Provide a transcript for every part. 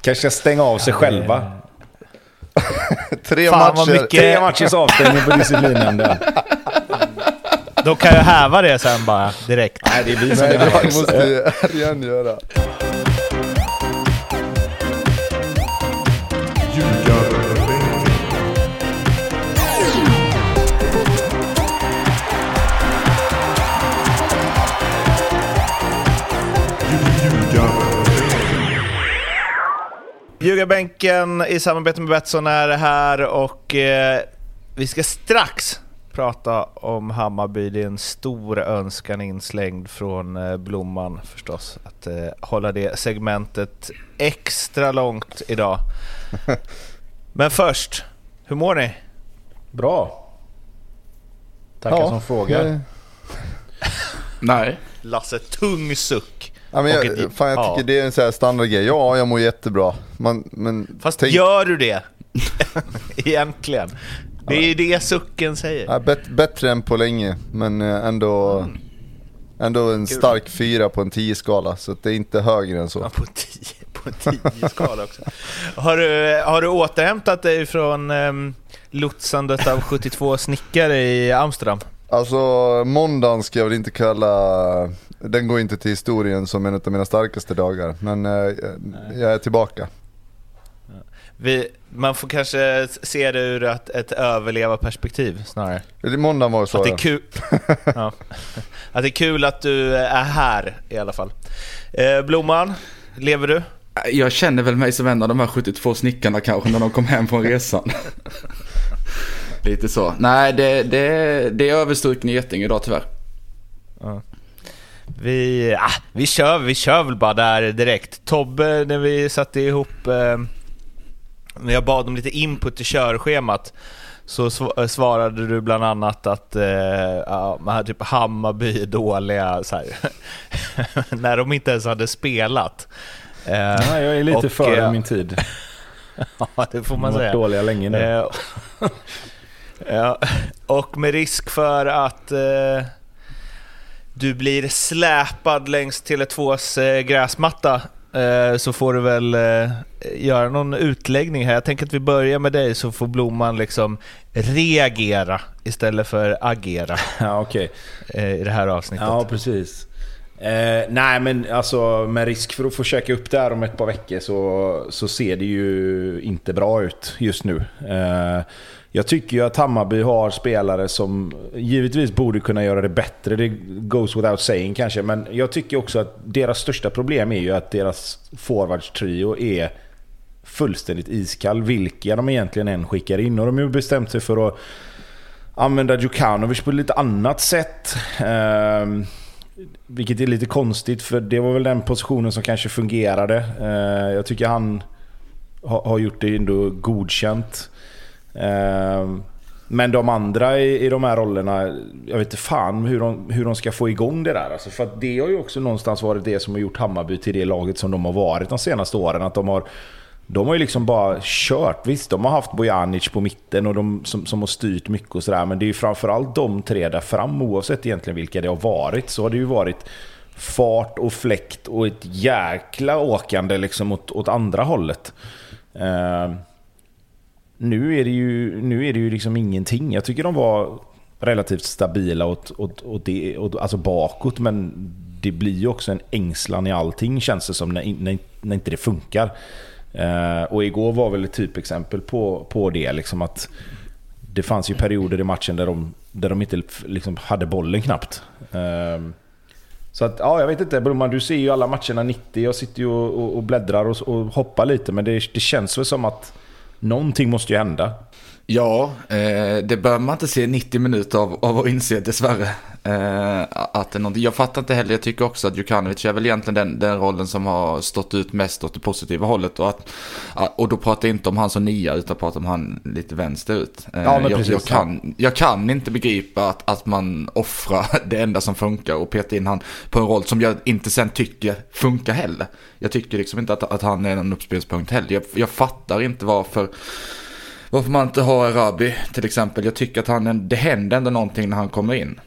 Kanske ska stänga av sig själva. Tre Fan, vad matcher. mycket- Tre matchers avstängning på disciplinnämnden. Då kan jag häva det sen bara direkt. Nej, det är vi som Nej, är det måste Örjan göra. Ljugarbänken i samarbete med Betsson är här och eh, vi ska strax prata om Hammarby. Det är en stor önskan inslängd från eh, Blomman förstås att eh, hålla det segmentet extra långt idag. Men först, hur mår ni? Bra. Tackar som frågar. Ja, Nej. Lasse, tung suck. Ja, men jag, ett- fan, jag ja. tycker det är en sån här standardgrej. Ja, jag mår jättebra. Man, men Fast tänk- gör du det? Egentligen. Det är ju det sucken säger. ja, bet, bättre än på länge, men eh, ändå, Mm. ändå en stark fyra på en 10-skala. Så det är inte högre än Ja, så. på 10 på en 10 skala också. Har du, har du återhämtat dig från um, lotsandet av 72 snickare i Amsterdam? Alltså, måndagen ska jag väl inte kalla... Den går inte till historien som en av mina starkaste dagar. Men eh, jag är tillbaka. Vi, man får kanske se det ur ett, ett överlevarperspektiv snarare. Måndagen var så. Att det, ja. är kul, ja. att det är kul att du är här i alla fall. Eh, Blomman, lever du? Jag känner väl mig som en av de här 72 snickarna kanske när de kom hem från resan. Lite så. Nej, det, det, det är överstruken i Getinge idag tyvärr. Vi, ah, vi, kör, vi kör väl bara där direkt. Tobbe, när vi satte ihop, eh, när jag bad om lite input i körschemat, så sv- svarade du bland annat att eh, ja, typ Hammarby är dåliga, när de inte ens hade spelat. Eh, Ja, jag är lite och, före eh, min tid. ja, det får De man har varit dåliga länge nu. Eh, ja, och med risk för att eh, du blir släpad längs Tele2s eh, gräsmatta eh, så får du väl eh, göra någon utläggning här. Jag tänker att vi börjar med dig så får Blomman liksom reagera istället för agera Ja, eh, i det här avsnittet. Ja, precis. Eh, nej, men alltså med risk för att få käka upp det här om ett par veckor så, så ser det ju inte bra ut just nu. Eh, jag tycker ju att Hammarby har spelare som givetvis borde kunna göra det bättre. Det goes without saying kanske. Men jag tycker också att deras största problem är ju att deras forwardstrio är fullständigt iskall. Vilka de egentligen än skickar in. Och de har ju bestämt sig för att använda Djukanovic på ett lite annat sätt. Eh, vilket är lite konstigt för det var väl den positionen som kanske fungerade. Eh, jag tycker han har gjort det ändå godkänt. Eh, men de andra i, i de här rollerna, jag vet inte fan hur de, hur de ska få igång det där. Alltså för att det har ju också någonstans varit det som har gjort Hammarby till det laget som de har varit de senaste åren. Att de har de har ju liksom bara kört. Visst, de har haft Bojanic på mitten och de som, som har styrt mycket och sådär. Men det är ju framförallt de tre där fram, oavsett egentligen vilka det har varit, så har det ju varit fart och fläkt och ett jäkla åkande liksom åt, åt andra hållet. Eh, nu är det ju, nu är det ju liksom ingenting. Jag tycker de var relativt stabila åt, åt, åt det, åt, alltså bakåt, men det blir ju också en ängslan i allting känns det som när, när, när inte det funkar. Eh, och igår var väl ett typexempel på, på det. Liksom att det fanns ju perioder i matchen där de, där de inte liksom hade bollen knappt. Eh, så att, ja, jag vet inte. Broman du ser ju alla matcherna 90. Jag sitter ju och, och, och bläddrar och, och hoppar lite. Men det, det känns väl som att någonting måste ju hända. Ja, eh, det bör man inte se 90 minuter av, av att inse dessvärre. Eh, att det. Jag fattar inte heller, jag tycker också att Djukanovic är väl egentligen den, den rollen som har stått ut mest åt det positiva hållet. Och, att, och då pratar jag inte om han som nia utan pratar om han lite vänsterut. Eh, Ja, jag, precis, jag, kan, jag kan inte begripa att, att man offrar det enda som funkar och petar in han på en roll som jag inte sen tycker funkar heller. Jag tycker liksom inte att, att han är en uppspelspunkt heller. Jag, jag fattar inte varför varför man inte har Arabi till exempel. Jag tycker att han, det händer ändå någonting när han kommer in.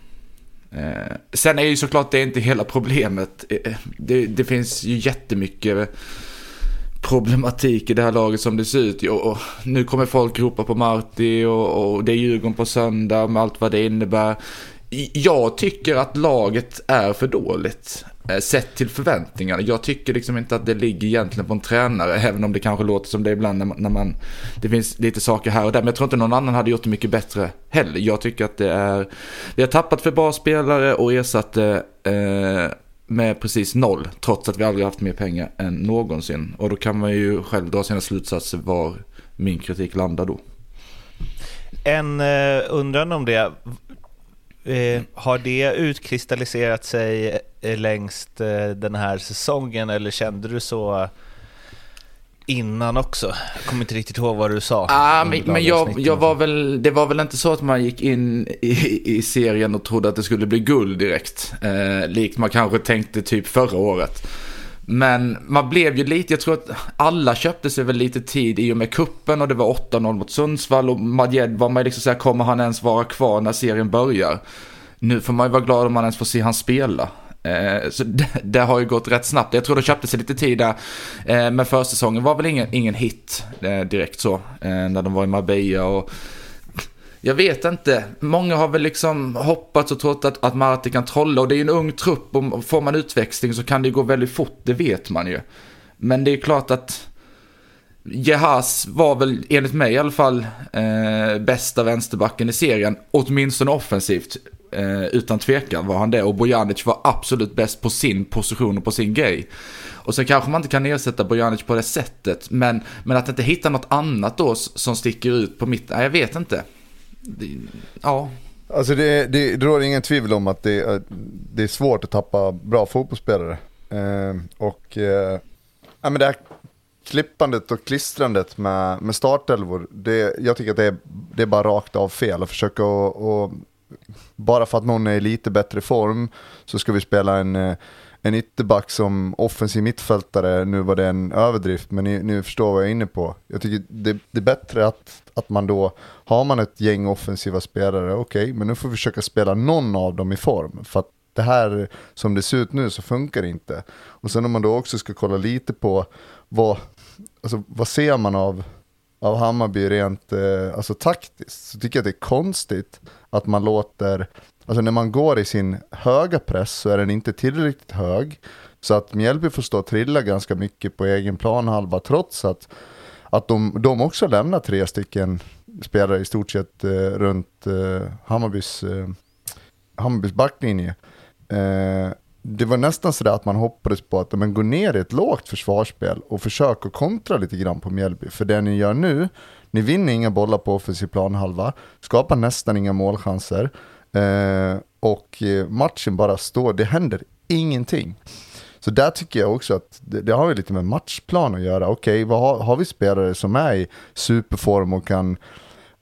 Eh, sen är ju såklart det inte hela problemet. Eh, det, det finns ju jättemycket problematik i det här laget som det ser ut. Och, och nu kommer folk ropa på Marti och, och det är Djurgården på söndag med allt vad det innebär. Jag tycker att laget är för dåligt. Eh, sett till förväntningarna. Jag tycker liksom inte att det ligger egentligen på en tränare, även om det kanske låter som det ibland när man, när man det finns lite saker här och där. Men jag tror inte någon annan hade gjort det mycket bättre heller. Jag tycker att det är, vi har tappat för bra spelare och ersatt det eh, med precis noll, trots att vi aldrig haft mer pengar än någonsin. Och då kan man ju själv dra sina slutsatser var min kritik landar då. En eh, undran om det. Eh, har det utkristalliserat sig eh, längst eh, den här säsongen eller kände du så innan också? Jag kommer inte riktigt ihåg vad du sa. Ah, men men jag, jag var väl, det var väl inte så att man gick in i, i serien och trodde att det skulle bli guld direkt. Eh, likt man kanske tänkte typ förra året. Men man blev ju lite, jag tror att alla köpte sig väl lite tid i och med kuppen och det var 8-0 mot Sundsvall och Madjed var man liksom såhär, kommer han ens vara kvar när serien börjar? Nu får man ju vara glad om man ens får se han spela. Eh, så det, det, har ju gått rätt snabbt. Jag tror de köpte sig lite tid där. Eh, men försäsongen var väl ingen, ingen hit eh, direkt så. Eh, när de var i Marbella och jag vet inte. Många har väl liksom hoppats och trott att, att Marti kan trolla och det är ju en ung trupp och får man utväxling så kan det ju gå väldigt fort, det vet man ju. Men det är klart att Jehas var väl enligt mig i alla fall eh, bästa vänsterbacken i serien, åtminstone offensivt. Eh, utan tvekan var han det och Bojanic var absolut bäst på sin position och på sin grej. Och sen kanske man inte kan ersätta Bojanic på det sättet, men, men att inte hitta något annat då som sticker ut på mitt, nej jag vet inte det, ja. Alltså det, det, det råder ingen tvivel om att det, eh, det är svårt att tappa bra fotbollsspelare. Eh, och eh, ja, men det här klippandet och klistrandet med, med startelvor, det, jag tycker att det är, det är bara rakt av fel. Att försöka och, och bara för att någon är i lite bättre form så ska vi spela en eh, en ytterback som offensiv mittfältare, nu var det en överdrift, men ni, ni förstår vad jag är inne på. Jag tycker det, det är bättre att, att man då, har man ett gäng offensiva spelare, okej, okay, men nu får vi försöka spela någon av dem i form. För att det här, som det ser ut nu, så funkar det inte. Och sen om man då också ska kolla lite på vad, alltså, vad ser man av, av Hammarby rent eh, alltså, taktiskt, så tycker jag att det är konstigt att man låter Alltså när man går i sin höga press så är den inte tillräckligt hög. Så att Mjällby får stå och trilla ganska mycket på egen planhalva trots att, att de, de också lämnar tre stycken spelare i stort sett eh, runt eh, Hammarbys, eh, Hammarbys backlinje. Eh, det var nästan sådär att man hoppades på att men, gå ner i ett lågt försvarsspel och försöka kontra lite grann på Mjällby. För det ni gör nu, ni vinner inga bollar på offensiv planhalva, skapar nästan inga målchanser. Eh, och eh, matchen bara står, det händer ingenting. Så där tycker jag också att det, det har ju lite med matchplan att göra. Okej, okay, har, har vi spelare som är i superform och kan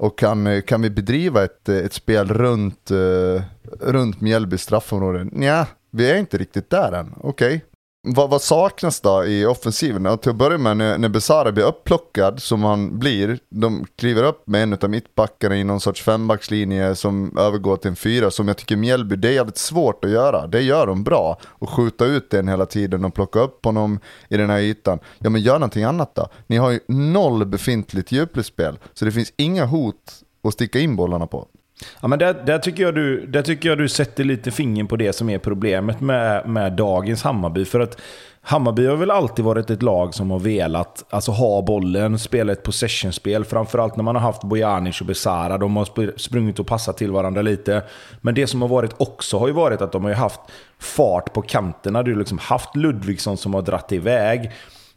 och kan, eh, kan vi bedriva ett, eh, ett spel runt, uh, runt Mjällby straffområde? Nja, vi är inte riktigt där än. Okej, okay. Vad, vad, saknas då i offensiven? Och till att börja med när, när Besara blir upplockad som han blir, de kliver upp med en av mittbackarna i någon sorts fembackslinje som övergår till en fyra som jag tycker Mjällby, det är jävligt svårt att göra. Det gör de bra. Och skjuta ut den hela tiden och plocka upp honom i den här ytan. Ja men gör någonting annat då. Ni har ju noll befintligt djupledsspel, så det finns inga hot att sticka in bollarna på. Ja, men där, där, tycker jag du, där tycker jag du sätter lite fingern på det som är problemet med, med dagens Hammarby. För att Hammarby har väl alltid varit ett lag som har velat alltså, ha bollen, spela ett possessionspel. Framförallt när man har haft Bojanic och Besara. De har sprungit och passat till varandra lite. Men det som har varit också har ju varit att de har haft fart på kanterna. Du har liksom haft Ludvigsson som har dratt iväg.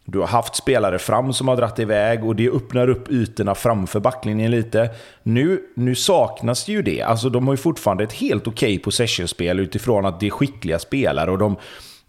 Du har haft spelare fram som har dratt iväg och det öppnar upp ytorna framför backlinjen lite. Nu, nu saknas ju det. Alltså de har ju fortfarande ett helt okej okay possessionspel utifrån att det är skickliga spelare och de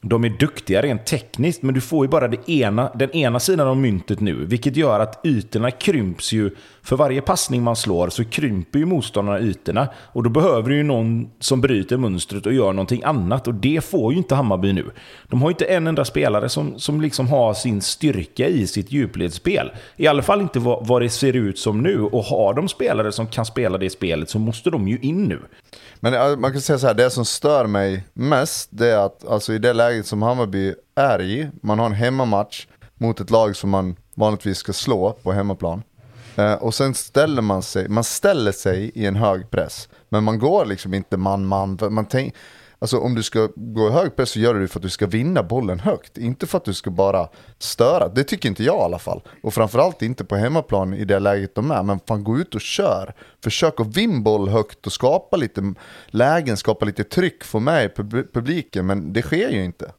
de är duktiga rent tekniskt, men du får ju bara det ena, den ena sidan av myntet nu. Vilket gör att ytorna krymps ju. För varje passning man slår så krymper ju motståndarna ytorna. Och då behöver du ju någon som bryter mönstret och gör någonting annat. Och det får ju inte Hammarby nu. De har ju inte en enda spelare som, som liksom har sin styrka i sitt djupledsspel. I alla fall inte vad, vad det ser ut som nu. Och har de spelare som kan spela det spelet så måste de ju in nu. Men man kan säga så här, det som stör mig mest, det är att alltså, i det läget som Hammarby är i, man har en hemmamatch, mot ett lag som man vanligtvis ska slå på hemmaplan. Eh, och sen ställer man sig, man ställer sig i en hög press. Men man går liksom inte man-man. Man tänker alltså om du ska gå i hög press så gör du det för att du ska vinna bollen högt. Inte för att du ska bara störa. Det tycker inte jag i alla fall. Och framförallt inte på hemmaplan i det läget de är. Men fan gå ut och kör. Försök att vinna boll högt och skapa lite lägen, skapa lite tryck, få med publiken. Men det sker ju inte.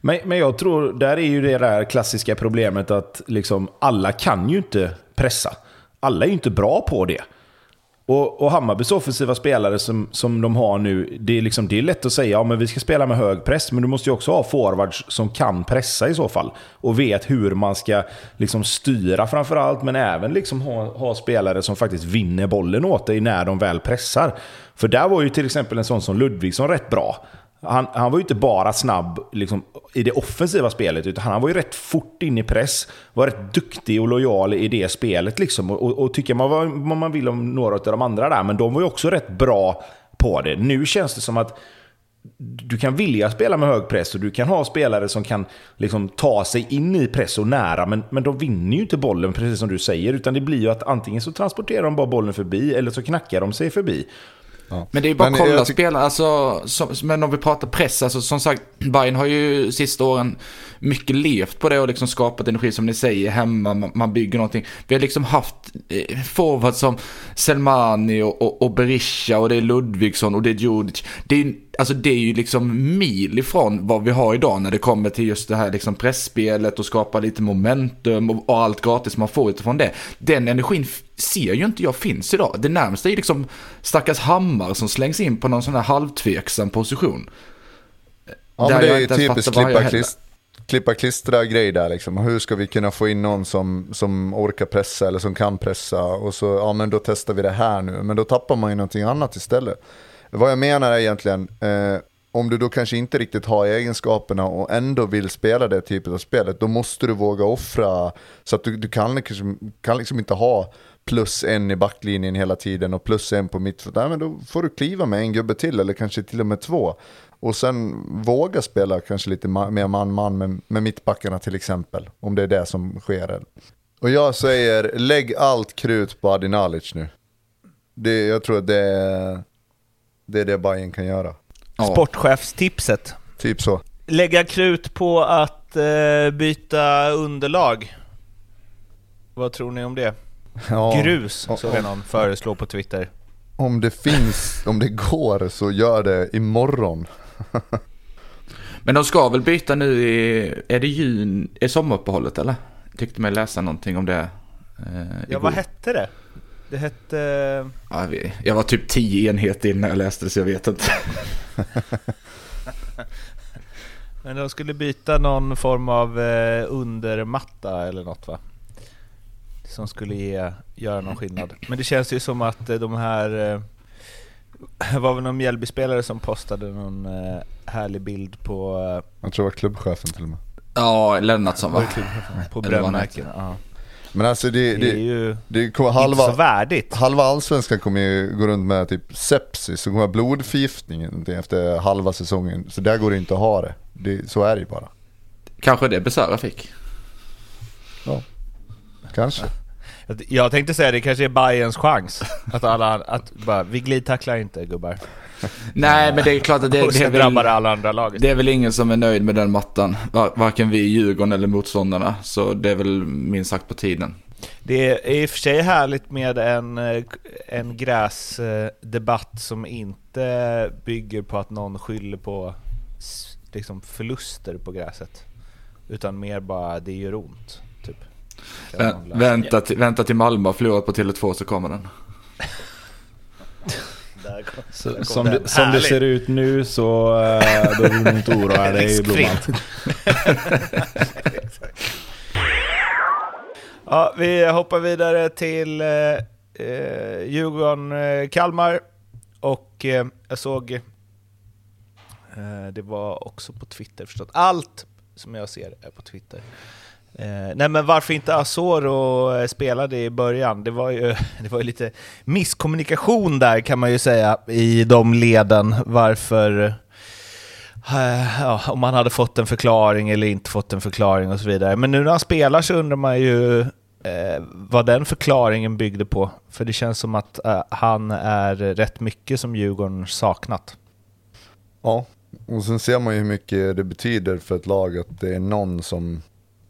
Men, men jag tror, där är ju det där klassiska problemet att liksom alla kan ju inte pressa. Alla är ju inte bra på det. Och, och Hammarbys offensiva spelare som, som de har nu, det är, liksom, det är lätt att säga ja, men vi ska spela med hög press, men du måste ju också ha forwards som kan pressa i så fall. Och vet hur man ska liksom, styra framförallt, men även liksom ha, ha spelare som faktiskt vinner bollen åt dig när de väl pressar. För där var ju till exempel en sån som Ludvigsson rätt bra. Han, han var ju inte bara snabb liksom, i det offensiva spelet, utan han var ju rätt fort in i press. Var rätt duktig och lojal i det spelet. Liksom. Och, och, tycker man vad man vill om några av de andra där, men de var ju också rätt bra på det. Nu känns det som att du kan vilja spela med hög press och du kan ha spelare som kan liksom ta sig in i press och nära, men, men de vinner ju inte bollen precis som du säger, utan det blir ju att antingen så transporterar de bara bollen förbi eller så knackar de sig förbi. Ja. Men det är bara att kolla spelare, alltså, som, men om vi pratar press, alltså som sagt, Bayern har ju sista åren mycket levt på det och liksom skapat energi som ni säger hemma, man, man bygger någonting. Vi har liksom haft eh, forwards som Selmani och, och, och, Berisha och det är Ludvigsson och det är Djurdjic. Det är, alltså det är ju liksom mil ifrån vad vi har idag när det kommer till just det här liksom pressspelet och skapa lite momentum och, och allt gratis man får utifrån det. Den energin ser ju inte jag finns idag. Det närmaste är liksom stackars Hammar som slängs in på någon sån här halvtveksam position. Ja, men det är ju typiskt klippa, klist, klippa klistra grej där liksom. Hur ska vi kunna få in någon som, som orkar pressa eller som kan pressa och så, ja men då testar vi det här nu. Men då tappar man ju någonting annat istället. Vad jag menar är egentligen, eh, om du då kanske inte riktigt har egenskaperna och ändå vill spela det typet av spelet, då måste du våga offra så att du, du kan, liksom, kan liksom inte ha plus en i backlinjen hela tiden och plus en på mittfot. Nej men Då får du kliva med en gubbe till eller kanske till och med två. Och sen våga spela kanske lite mer man-man med, med mittbackarna till exempel. Om det är det som sker. Och jag säger, lägg allt krut på Adinalic nu. Det, jag tror att det är det, är det Bayern kan göra. Sportchefstipset. Typ så. Lägga krut på att eh, byta underlag. Vad tror ni om det? Ja, Grus, såg jag någon föreslå på Twitter. Om det finns, om det går så gör det imorgon. Men de ska väl byta nu i, är det jun, är sommaruppehållet eller? Tyckte mig läsa någonting om det. Eh, ja, vad hette det? Det hette... Ja, jag var typ tio enheter innan jag läste det så jag vet inte. Men de skulle byta någon form av eh, undermatta eller något va? som skulle ge, göra någon skillnad. Men det känns ju som att eh, de här... Det eh, var väl någon Mjällbyspelare som postade någon eh, härlig bild på... Jag tror det var klubbchefen till och med. Ja, Lennartsson va? På brännmärken, Men alltså det, det, det är ju det kommer halva, inte så värdigt. Halva allsvenskan kommer ju gå runt med typ sepsis och kommer blodförgiftning efter halva säsongen. Så där går det inte att ha det. det så är det ju bara. Kanske det Besara fick. Ja, kanske. Jag tänkte säga det kanske är Bayerns chans. Att alla, att bara, vi glidtacklar inte gubbar. Nej, men det är klart att det, det är väl, alla andra lag. Det är väl ingen som är nöjd med den mattan. Varken vi i Djurgården eller motståndarna. Så det är väl minst sagt på tiden. Det är i och för sig härligt med en, en gräsdebatt som inte bygger på att någon skyller på liksom förluster på gräset. Utan mer bara, det gör ont. Vä vänta, till, vänta till Malmö har förlorat på Tele2 så kommer den. Så, som, det, som det ser ut nu så uh, behöver du inte oroa dig Blomman. ja, vi hoppar vidare till uh, Djurgården-Kalmar. Och uh, jag såg, uh, det var också på Twitter förstås. Allt som jag ser är på Twitter. Eh, nej men varför inte Asoro eh, spelade i början? Det var, ju, det var ju lite misskommunikation där kan man ju säga i de leden. Varför eh, ja, om han hade fått en förklaring eller inte fått en förklaring och så vidare. Men nu när han spelar så undrar man ju eh, vad den förklaringen byggde på. För det känns som att eh, han är rätt mycket som Djurgården saknat. Ja, och sen ser man ju hur mycket det betyder för ett lag att det är någon som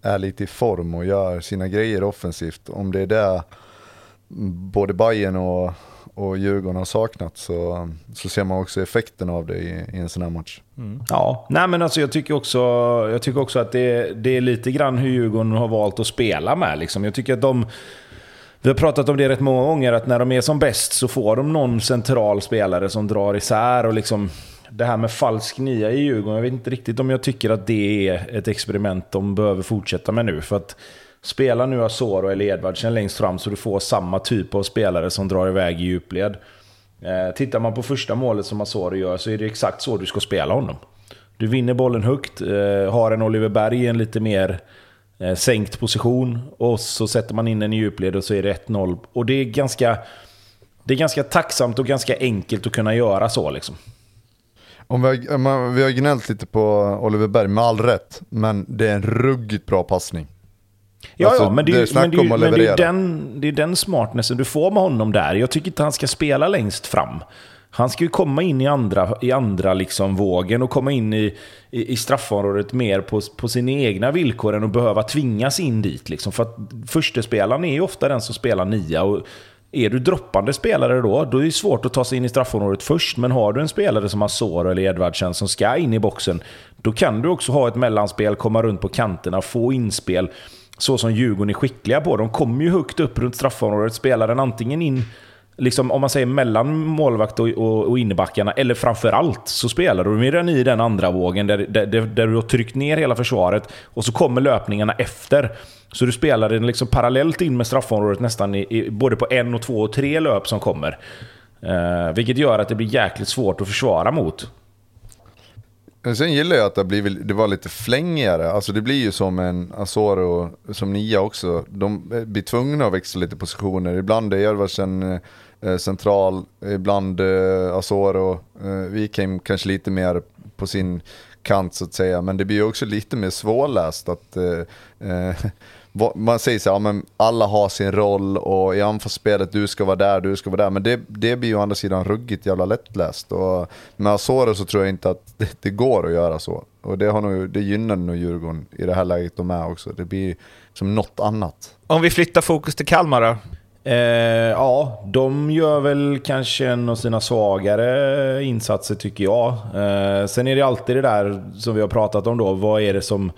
är lite i form och gör sina grejer offensivt. Om det är det både Bayern och, och Djurgården har saknat så, så ser man också effekten av det i, i en sån här match. Mm. Ja, nej men alltså jag tycker också, jag tycker också att det, det är lite grann hur Djurgården har valt att spela med. Liksom. Jag tycker att de... Vi har pratat om det rätt många gånger, att när de är som bäst så får de någon central spelare som drar isär och liksom det här med falsk nia i Djurgården, jag vet inte riktigt om jag tycker att det är ett experiment de behöver fortsätta med nu. För att spela nu Asoro eller Edvardsen längst fram så du får samma typ av spelare som drar iväg i djupled. Eh, tittar man på första målet som Asoro gör så är det exakt så du ska spela honom. Du vinner bollen högt, eh, har en Oliver Berg i en lite mer eh, sänkt position och så sätter man in den i djupled och så är det 1-0. Och det är ganska... Det är ganska tacksamt och ganska enkelt att kunna göra så liksom. Om vi, har, vi har gnällt lite på Oliver Berg, med all rätt. Men det är en ruggigt bra passning. Ja, alltså, ja men, det, är, men, det, men det, är den, det är den smartnessen du får med honom där. Jag tycker inte han ska spela längst fram. Han ska ju komma in i andra, i andra liksom vågen och komma in i, i, i straffområdet mer på, på sina egna villkor än att behöva tvingas in dit. Liksom. För att förstespelaren är ju ofta den som spelar nia. Och är du droppande spelare då, då är det svårt att ta sig in i straffområdet först. Men har du en spelare som Asoro eller Edvardsen som ska in i boxen, då kan du också ha ett mellanspel, komma runt på kanterna, få inspel. Så som Djurgården är skickliga på. De kommer ju högt upp runt straffområdet. Spelar den antingen in liksom, om man säger mellan målvakt och, och, och innebackarna, eller framförallt så spelar du mer i den andra vågen där, där, där, du har tryckt ner hela försvaret och så kommer löpningarna efter. Så du spelar den liksom parallellt in med straffområdet nästan i, i, både på en, och två och tre löp som kommer. Eh, vilket gör att det blir jäkligt svårt att försvara mot. Sen gillar jag att det, blivit, det var lite flängigare. Alltså det blir ju som en Asoro, som Nia också. De blir tvungna att växla lite positioner. Ibland är Edvardsen eh, central, ibland eh, Asoro. Eh, Wikheim kanske lite mer på sin kant så att säga. Men det blir ju också lite mer svårläst att eh, eh man säger så här, ja, men alla har sin roll och i anfallsspelet, du ska vara där, du ska vara där. Men det, det blir ju å andra sidan ruggigt jävla lättläst. Och med Asoro så tror jag inte att det, det, går att göra så. Och det, har nog, det gynnar nog Djurgården i det här läget de är också. Det blir som något annat. Om vi flyttar fokus till Kalmar då? Eh, ja, de gör väl kanske en av sina svagare insatser tycker jag. Eh, sen är det alltid det där som vi har pratat om då. Vad är det som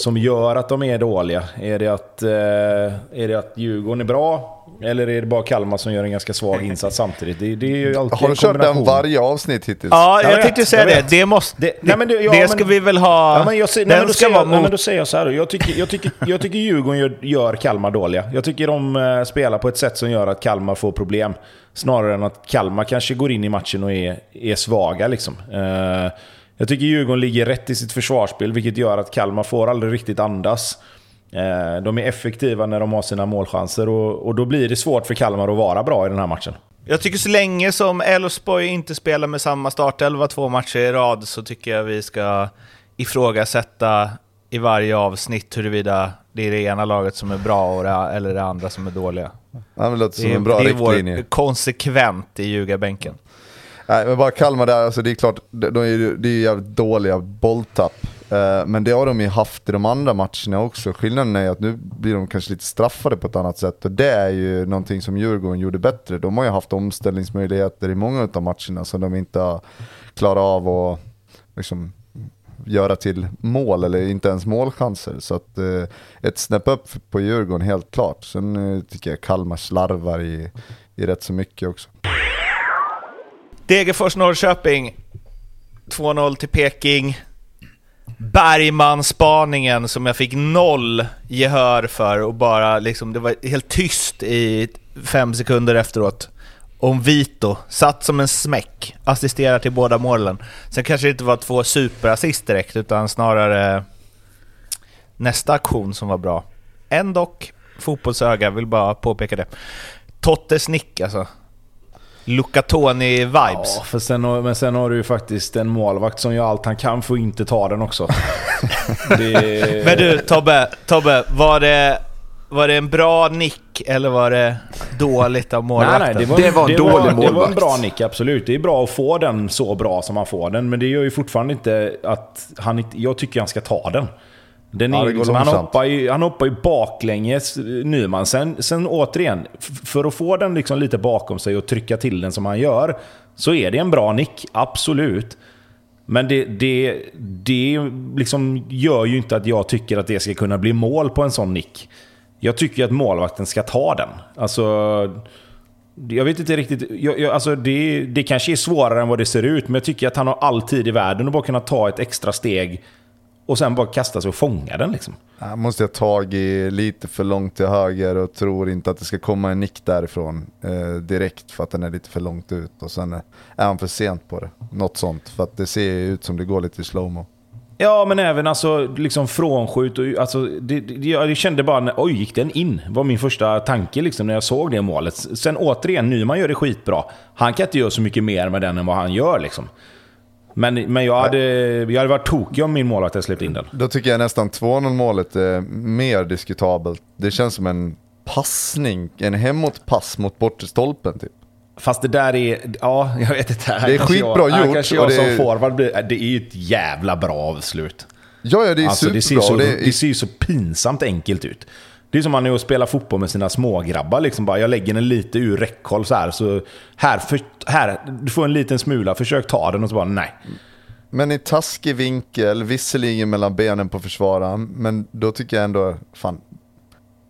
som gör att de är dåliga? Är det att, eh, är det att Djurgården är bra? Eller är det bara Kalmar som gör en ganska svag insats samtidigt? Det, det är ju alltid Har du kört den varje avsnitt hittills? Ja, jag, jag tänkte säga det. Det, måste, det, nej, men det, ja, det ska men, vi väl ha... Ja, men jag, nej, men då, säger jag, nej, men då säger jag så här. Jag tycker, jag tycker, jag tycker Djurgården gör, gör Kalmar dåliga. Jag tycker de uh, spelar på ett sätt som gör att Kalmar får problem. Snarare än att Kalmar kanske går in i matchen och är, är svaga. Liksom. Uh, jag tycker Djurgården ligger rätt i sitt försvarsspel, vilket gör att Kalmar får aldrig riktigt andas. Eh, de är effektiva när de har sina målchanser och, och då blir det svårt för Kalmar att vara bra i den här matchen. Jag tycker så länge som Elfsborg inte spelar med samma startelva två matcher i rad så tycker jag vi ska ifrågasätta i varje avsnitt huruvida det är det ena laget som är bra det, eller det andra som är dåliga. Ja, det låter som en bra riktlinje. Det är vår konsekvent i ljugarbänken. Nej, men bara Kalmar där, alltså det är klart, de är, det är jävligt dåliga bolltapp. Eh, men det har de ju haft i de andra matcherna också. Skillnaden är att nu blir de kanske lite straffade på ett annat sätt. Och det är ju någonting som Djurgården gjorde bättre. De har ju haft omställningsmöjligheter i många av matcherna som de inte har klarat av att liksom, göra till mål eller inte ens målchanser. Så att eh, ett snäpp upp på Djurgården helt klart. Sen eh, tycker jag Kalmar slarvar i, i rätt så mycket också. Degerfors-Norrköping. 2-0 till Peking. Bergman-spaningen som jag fick noll gehör för och bara liksom, det var helt tyst i fem sekunder efteråt. Om Vito, satt som en smäck, assisterar till båda målen. Sen kanske det inte var två superassist direkt, utan snarare nästa aktion som var bra. Ändå, fotbollsöga, vill bara påpeka det. Tottes nick alltså. Luca Toni-vibes. Ja, för sen, men sen har du ju faktiskt en målvakt som gör allt han kan för att inte ta den också. det, Men du Tobbe, Tobbe var, det, var det en bra nick eller var det dåligt av Nej, målvakten? nej, det var, Det var en det dålig var, Det var en målvakt. bra nick, absolut. Det är bra att få den så bra som man får den, men det gör ju fortfarande inte att han. Jag tycker han ska ta den. Den Ja, är, går liksom, han, hoppar ju, han hoppar ju baklänges, Nyman. Sen, sen återigen, för att få den liksom lite bakom sig och trycka till den som han gör, så är det en bra nick, absolut. Men det, det, det liksom gör ju inte att jag tycker att det ska kunna bli mål på en sån nick. Jag tycker att målvakten ska ta den. Alltså, jag vet inte riktigt. Jag, jag, alltså det, det kanske är svårare än vad det ser ut, men jag tycker att han har all tid i världen att bara kunna ta ett extra steg och sen bara kasta sig och fånga den. Liksom. Han måste ha tagit lite för långt till höger och tror inte att det ska komma en nick därifrån eh, direkt för att den är lite för långt ut. Och sen är han för sent på det. Något sånt. För att det ser ut som det går lite i slowmo. Ja, men även alltså, liksom frånskjut. Och, alltså, det, det, jag kände bara, oj, gick den in? var min första tanke liksom, när jag såg det målet. Sen återigen, Nyman gör det skitbra. Han kan inte göra så mycket mer med den än vad han gör. Liksom. Men, men jag, hade, jag hade varit tokig om min målvakt hade släppt in den. Då tycker jag nästan 2-0 målet är mer diskutabelt. Det känns som en passning, en hemåtpass mot bortre stolpen typ. Fast det där är... Ja, jag vet inte. Här Det är skitbra jag, gjort kanske jag och det som är- forward blir... Det är ju ett jävla bra avslut. Ja, ja det är Alltså, det, ser superbra. så, det är, det ser ju så pinsamt enkelt ut. Det är som man är och spelar fotboll med sina smågrabbar. Liksom bara, jag lägger den lite ur räckhåll så här. Så här, för, här, du får en liten smula, försök ta den och så bara nej. Men i taskig vinkel, visserligen mellan benen på försvararen, men då tycker jag ändå, fan,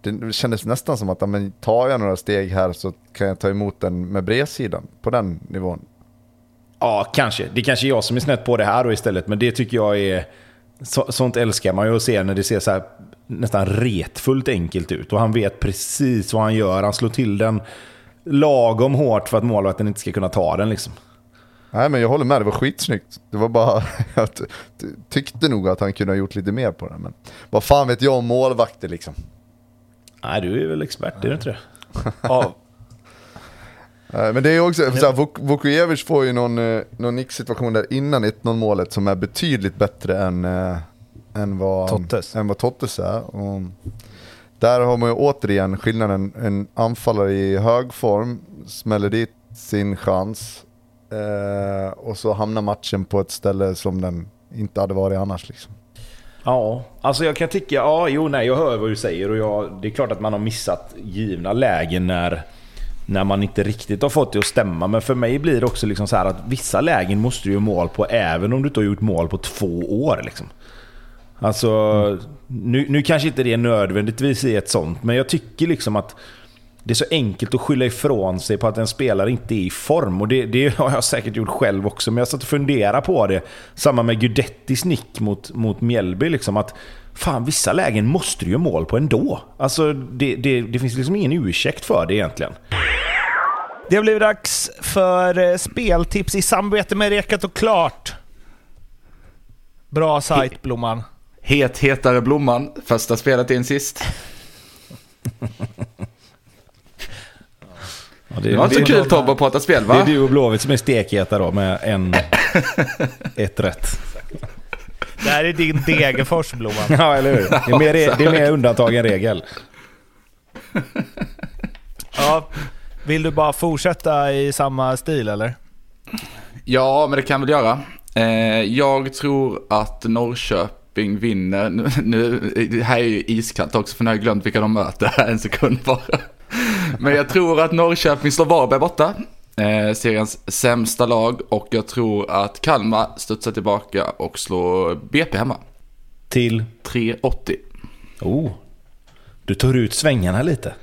det kändes nästan som att men, tar jag några steg här så kan jag ta emot den med bredsidan på den nivån. Ja, kanske. Det kanske är jag som är snett på det här då istället. Men det tycker jag är... Så, sånt älskar man ju att se när det ser så här nästan retfullt enkelt ut. Och han vet precis vad han gör. Han slår till den lagom hårt för att målvakten inte ska kunna ta den liksom. Nej men jag håller med, det var skitsnyggt. Det var bara, ty- tyckte nog att han kunde ha gjort lite mer på den. Men vad fan vet jag om målvakter liksom. Nej, du är väl expert, är du inte det? Ja, Men det är också, ja. Vuk- Vukojevic får ju någon, eh, någon nicksituation där innan 1-0 målet som är betydligt bättre än, eh, än, vad, Tottes. än vad Tottes är. Och där har man ju återigen skillnaden, en anfallare i hög form smäller dit sin chans eh, och så hamnar matchen på ett ställe som den inte hade varit annars. Liksom. Ja, alltså jag kan tycka, ja, jo, nej, jag hör vad du säger och jag, det är klart att man har missat givna lägen när, när man inte riktigt har fått det att stämma. Men för mig blir det också liksom så här att vissa lägen måste du göra mål på även om du inte har gjort mål på två år. Liksom. Alltså, nu, nu kanske inte det är nödvändigtvis i ett sånt, men jag tycker liksom att det är så enkelt att skylla ifrån sig på att en spelare inte är i form. Och det, det har jag säkert gjort själv också, men jag satt och funderade på det. Samma med Gudettis nick mot, mot Mjällby. Liksom, att fan, vissa lägen måste du ju mål på ändå. Alltså, det, det, det finns liksom ingen ursäkt för det egentligen. Det har blivit dags för eh, speltips i samarbete med Rekat och Klart. Bra sajt, Blomman. Het, hetare blomman, första spelet in sist. Ja, Det var inte så kul Tobbe att prata spel Det är va? du och Blåvitt som är stekheta då med en, ett rätt. Det här är din Degerfors, Blomman. Ja, eller hur? Det är mer, det är mer undantag än regel. Ja, vill du bara fortsätta i samma stil, eller? Ja, men det kan jag väl göra. Eh, jag tror att Norrköping vinner. Nu, nu, det här är ju iskallt också för nu har jag glömt vilka de möter en sekund bara. Men jag tror att Norrköping slår Varberg borta. Eh, seriens sämsta lag och jag tror att Kalmar studsar tillbaka och slår BP hemma. Till... 3,80. Oh. Du tar ut svängarna lite.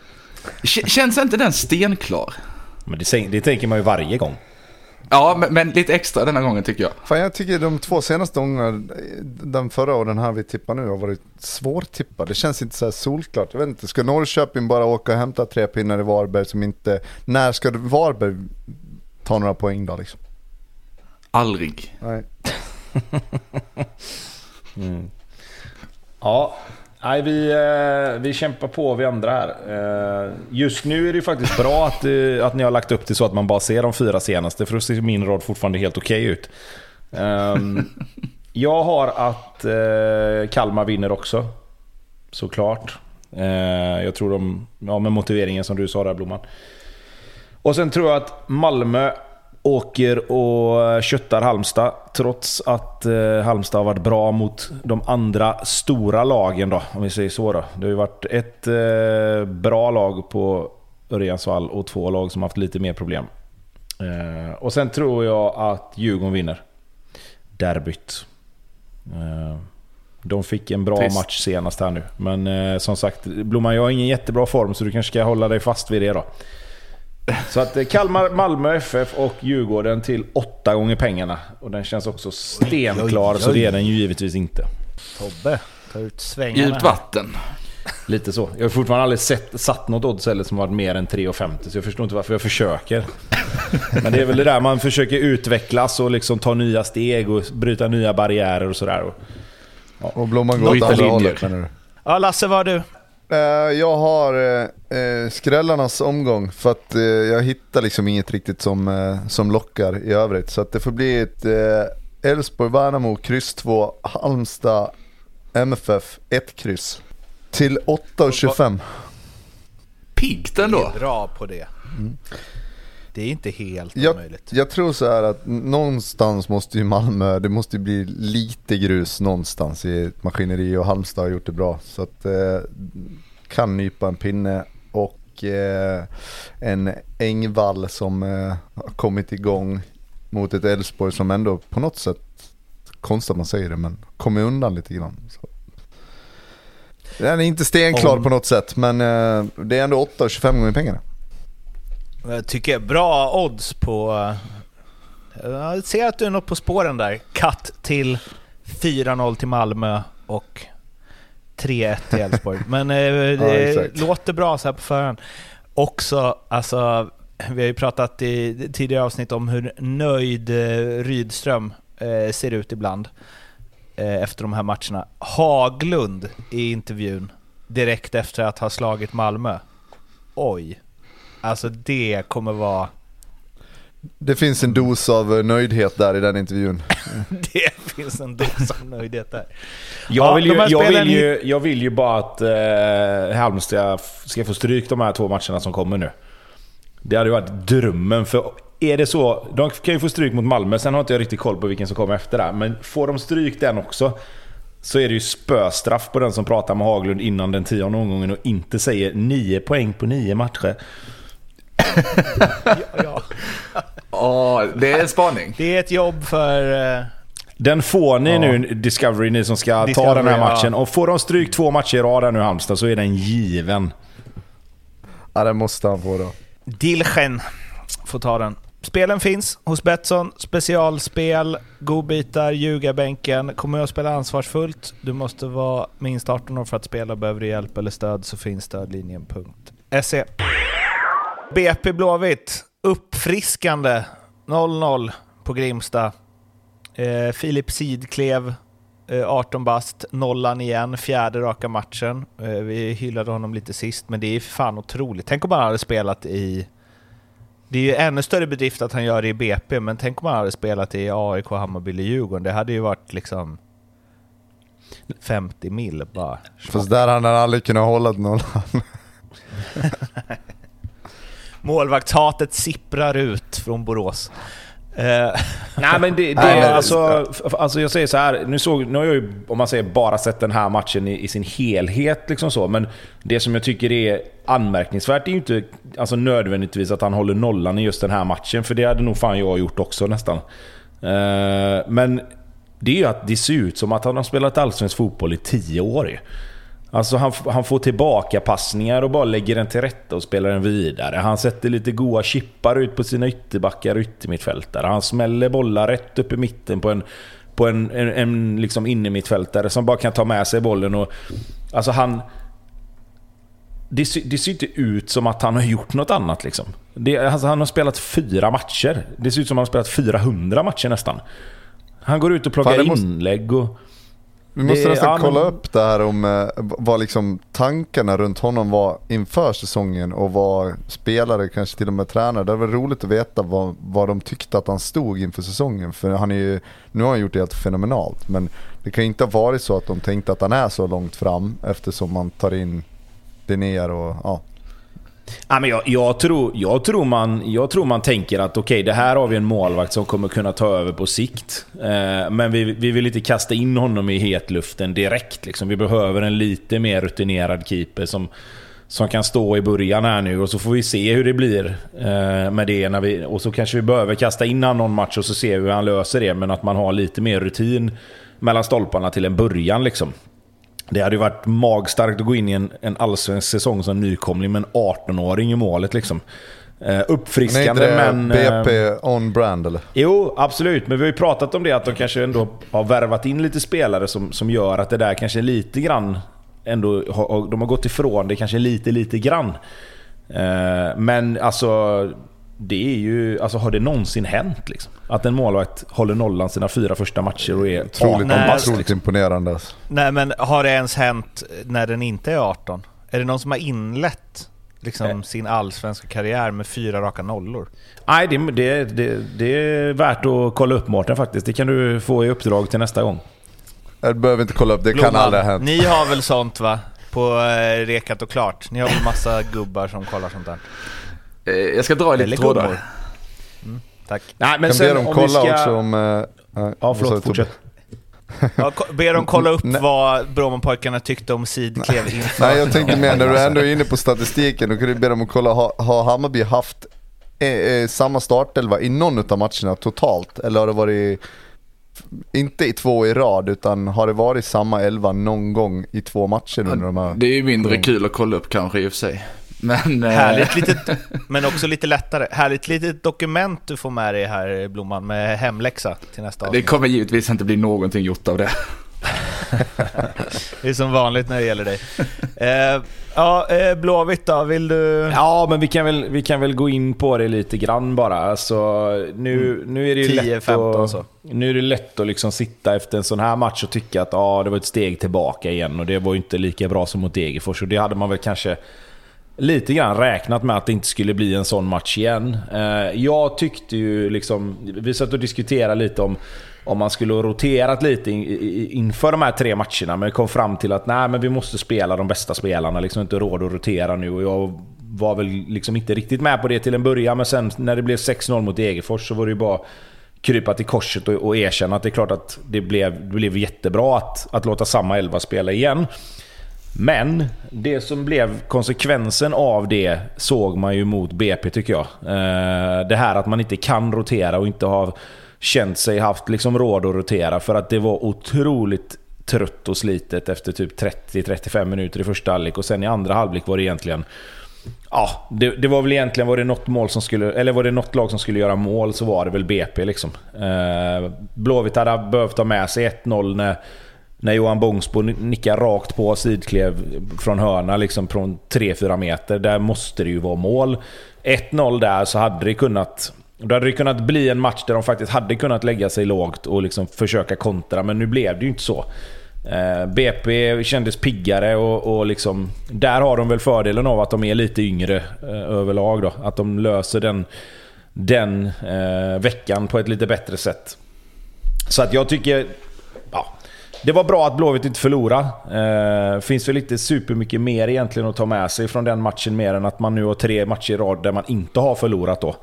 K- Känns inte den stenklar? Men det, det tänker man ju varje gång. Ja, men, men lite extra denna gången tycker jag. Fan, jag tycker de två senaste gångerna, den förra och den här vi tippar nu, har varit svårtippade. Det känns inte så här solklart. Jag vet inte, ska Norrköping bara åka och hämta tre pinnar i Varberg som inte... När ska Varberg ta några poäng då liksom? Aldrig. Nej. Ja. Nej, vi, eh, vi kämpar på vi andra här. Eh, just nu är det faktiskt bra att, eh, att ni har lagt upp det så att man bara ser de fyra senaste, för då ser min rad fortfarande helt okej ut. Ehm, jag har att Kalmar vinner också. Såklart. Jag tror de, ja med motiveringen som du sa där Blomman. Och sen tror jag att Malmö åker och köttar Halmstad. Trots att eh, Halmstad har varit bra mot de andra stora lagen då, om vi säger så. Då. Det har ju varit ett eh, bra lag på Örjansvall och två lag som haft lite mer problem. Eh, och sen tror jag att Djurgården vinner. Derbyt. Eh, de fick en bra Trist. match senast här nu. Men eh, som sagt, Blomman, jag har ingen jättebra form så du kanske ska hålla dig fast vid det då. Så att eh, Kalmar, Malmö FF och Djurgården till åtta gånger pengarna. Och den känns också stenklar, oj, oj, oj. så det är den ju givetvis inte. Tobbe, ta ut svängarna. Djupt vatten. Lite så. Jag har fortfarande aldrig sett, satt något odds heller som varit mer än 3,50 så jag förstår inte varför jag försöker. Men det är väl det där man försöker utvecklas och liksom ta nya steg och bryta nya barriärer och sådär. Och, ja. och Blomman går åt andra hållet menar du? Ja, Lasse, vad har du? Uh, jag har uh, skrällarnas omgång för att uh, jag hittar liksom inget riktigt som, som lockar i övrigt. Så att det får bli ett Elfsborg-Värnamo, kryss 2, Halmstad, MFF, 1 kryss. Till 8,25. Piggt ändå. Det är bra på det. Mm. Det är inte helt jag, omöjligt. Jag tror så här att någonstans måste ju Malmö, det måste bli lite grus någonstans i ett maskineri och Halmstad har gjort det bra. Så att eh, kan nypa en pinne och eh, en Engvall som eh, har kommit igång mot ett Elfsborg som ändå på något sätt, konstigt att man säger det, men kommer undan lite grann. Så. Den är inte stenklar Om... på något sätt, men eh, det är ändå 8,25 gånger pengarna. Jag tycker bra odds på... Jag ser att du är något på spåren där. Katt till 4-0 till Malmö och 3-1 till Elfsborg. Men eh, det ja, låter bra så här på förhand. Också, alltså, vi har ju pratat i tidigare avsnitt om hur nöjd eh, Rydström eh, ser ut ibland efter de här matcherna. Haglund i intervjun direkt efter att ha slagit Malmö. Oj, Alltså det kommer vara... Det finns en dos av nöjdhet där i den intervjun. det finns en dos av nöjdhet där. Jag vill ju, jag vill ju, jag vill ju bara att eh, Halmstad ska få stryk de här två matcherna som kommer nu. Det hade ju varit drömmen. För är det så, de kan ju få stryk mot Malmö, sen har inte jag riktigt koll på vilken som kommer efter det. Men får de stryk den också, så är det ju spöstraff på den som pratar med Haglund innan den tionde omgången och inte säger 9 poäng på 9 matcher ja. ja. det är en spaning. Det är ett jobb för... Uh... Den får ni ja. nu, Discovery, ni som ska Discovery, ta den här matchen. Ja. Och får de stryk två matcher i rad nu Halmstad så är den given. Ja, det måste han få då. Dilchen får ta den. Spelen finns hos Betsson. Specialspel, godbitar, ljugarbänken. Kommer jag att spela ansvarsfullt? Du måste vara minst 18 år för att spela. Behöver du hjälp eller stöd så finns stödlinjen.se. BP Blåvitt, uppfriskande 0-0 på Grimsta. Eh, Filip Sidklev, eh, 18 bast, nollan igen, fjärde raka matchen. Eh, vi hyllade honom lite sist, men det är fan otroligt. Tänk om han hade spelat i... Det är ju ännu större bedrift att han gör det i BP, men tänk om han hade spelat i AIK, Hammarby eller Djurgården. Det hade ju varit liksom 50 mil bara. Fast där hade han aldrig kunnat hålla nollan. Målvaktshatet sipprar ut från Borås. Uh. Nej men det, det alltså, alltså jag säger så här, nu, såg, nu har jag ju om man säger bara sett den här matchen i, i, sin helhet. Liksom så, men det som jag tycker är anmärkningsvärt är ju inte alltså nödvändigtvis att han håller nollan i just den här matchen. För det hade nog fan jag gjort också nästan. Uh, men det är ju att det ser ut som att han har spelat allsvensk fotboll i tio år. Alltså han, han får tillbaka passningar och bara lägger den till rätta och spelar den vidare. Han sätter lite goa chippar ut på sina ytterbackar och yttermittfältare. Han smäller bollar rätt upp i mitten på en, på en, en, en liksom innermittfältare som bara kan ta med sig bollen. Och, alltså han... Det, det ser inte ut som att han har gjort något annat liksom. Det, alltså han har spelat fyra matcher. Det ser ut som att han har spelat 400 matcher nästan. Han går ut och plockar måste... inlägg och... Vi måste Det- nästan ja, kolla men- upp det här om eh, vad liksom tankarna runt honom var inför säsongen och vad spelare, kanske till och med tränare. Det väl roligt att veta vad, vad de tyckte att han stod inför säsongen. För han är ju, nu har han gjort det helt fenomenalt. Men det kan ju inte ha varit så att de tänkte att han är så långt fram eftersom man tar in Linnér och ja. Ja, men jag, jag, tror, jag, tror man, jag tror man tänker att okej, det här har vi en målvakt som kommer kunna ta över på sikt. Eh, men vi, vi vill inte kasta in honom i hetluften direkt. Liksom. Vi behöver en lite mer rutinerad keeper som, som kan stå i början här nu och så får vi se hur det blir eh, med det. När vi, och så kanske vi behöver kasta in honom någon match och så ser vi hur han löser det. Men att man har lite mer rutin mellan stolparna till en början. Liksom. Det hade ju varit magstarkt att gå in i en, en allsvensk säsong som nykomling med en 18-åring i målet. Liksom. Eh, Men är inte uppfriskande eh, BP on brand eller? Jo, absolut. Men vi har ju pratat om det att de kanske ändå har värvat in lite spelare som, som gör att det där kanske lite grann ändå har, de har gått ifrån det kanske lite, lite grann. Eh, men alltså, det är ju... Alltså har det någonsin hänt liksom? Att en målvakt håller nollan sina fyra första matcher och är Otroligt, 18 Nej, bast, otroligt liksom. imponerande. Alltså. Nej men har det ens hänt när den inte är 18? Är det någon som har inlett liksom, sin allsvenska karriär med fyra raka nollor? Nej, det, det, det, det är värt att kolla upp Mårten faktiskt. Det kan du få i uppdrag till nästa gång. Jag behöver inte kolla upp, det kan Blomman, aldrig ha hänt. Ni har väl sånt va? På eh, Rekat och Klart? Ni har väl massa gubbar som kollar sånt där? Eh, Jag ska dra i lite trådar. Tack. Nej, men kan be sen dem om kolla vi ska... också om... nej, Ja, förlåt. Fortsätt. Ja, ber dem kolla upp Nej. vad Brommapojkarna tyckte om sidklev inför. Nej, jag tänkte mer när du ändå är inne på statistiken, då kan du be dem att kolla, har, har Hammarby haft eh, eh, samma startelva i någon av matcherna totalt? Eller har det varit, inte i två i rad, utan har det varit samma elva någon gång i två matcher under de här? Det är ju mindre kul att kolla upp kanske i och för sig. Men... eh, Härligt litet, men också lite lättare. Härligt litet dokument du får med dig här Blomman med hemläxa till nästa Det avsnitt. kommer givetvis inte bli någonting gjort av det. Det är som vanligt när det gäller dig. Eh, ja, eh, Blåvitt då, vill du? Ja, men vi kan, väl, vi kan väl gå in på det lite grann bara. Alltså, nu, nu är det ju 10, lätt 15 att, så. Nu är det lätt att liksom sitta efter en sån här match och tycka att ah, det var ett steg tillbaka igen och det var ju inte lika bra som mot Degerfors. Och det hade man väl kanske lite grann räknat med att det inte skulle bli en sån match igen. Eh, jag tyckte ju liksom... Vi satt och diskuterade lite om om man skulle ha roterat lite inför de här tre matcherna, men kom fram till att nej, men vi måste spela de bästa spelarna. Liksom inte råd att rotera nu. Och jag var väl liksom inte riktigt med på det till en början, men sen när det blev 6-0 mot Degerfors så var det ju bara krypa till korset och, och erkänna att det är klart att det blev, det blev jättebra att, att låta samma elva spela igen. Men det som blev konsekvensen av det såg man ju mot BP tycker jag. Eh, det här att man inte kan rotera och inte har känt sig haft liksom råd att rotera för att det var otroligt trött och slitet efter typ 30-35 minuter i första halvlek och sen i andra halvlek var det egentligen Ja, det, det var väl egentligen var det något mål som skulle, eller var det något lag som skulle göra mål så var det väl BP liksom. Eh, Blåvitt hade behövt ha med sig 1-0 när, när Johan Bångsbo nickar rakt på sidklev från hörna liksom från 3-4 meter. Där måste det ju vara mål. 1-0 där så hade det kunnat... Då hade det kunnat bli en match där de faktiskt hade kunnat lägga sig lågt och liksom försöka kontra, men nu blev det ju inte så. Eh, BP kändes piggare och, och liksom, där har de väl fördelen av att de är lite yngre eh, överlag. Då. Att de löser den, den eh, veckan på ett lite bättre sätt. Så att jag tycker... Det var bra att Blåvitt inte förlorade. Eh, finns väl inte supermycket mer egentligen att ta med sig från den matchen mer än att man nu har tre matcher i rad där man inte har förlorat då.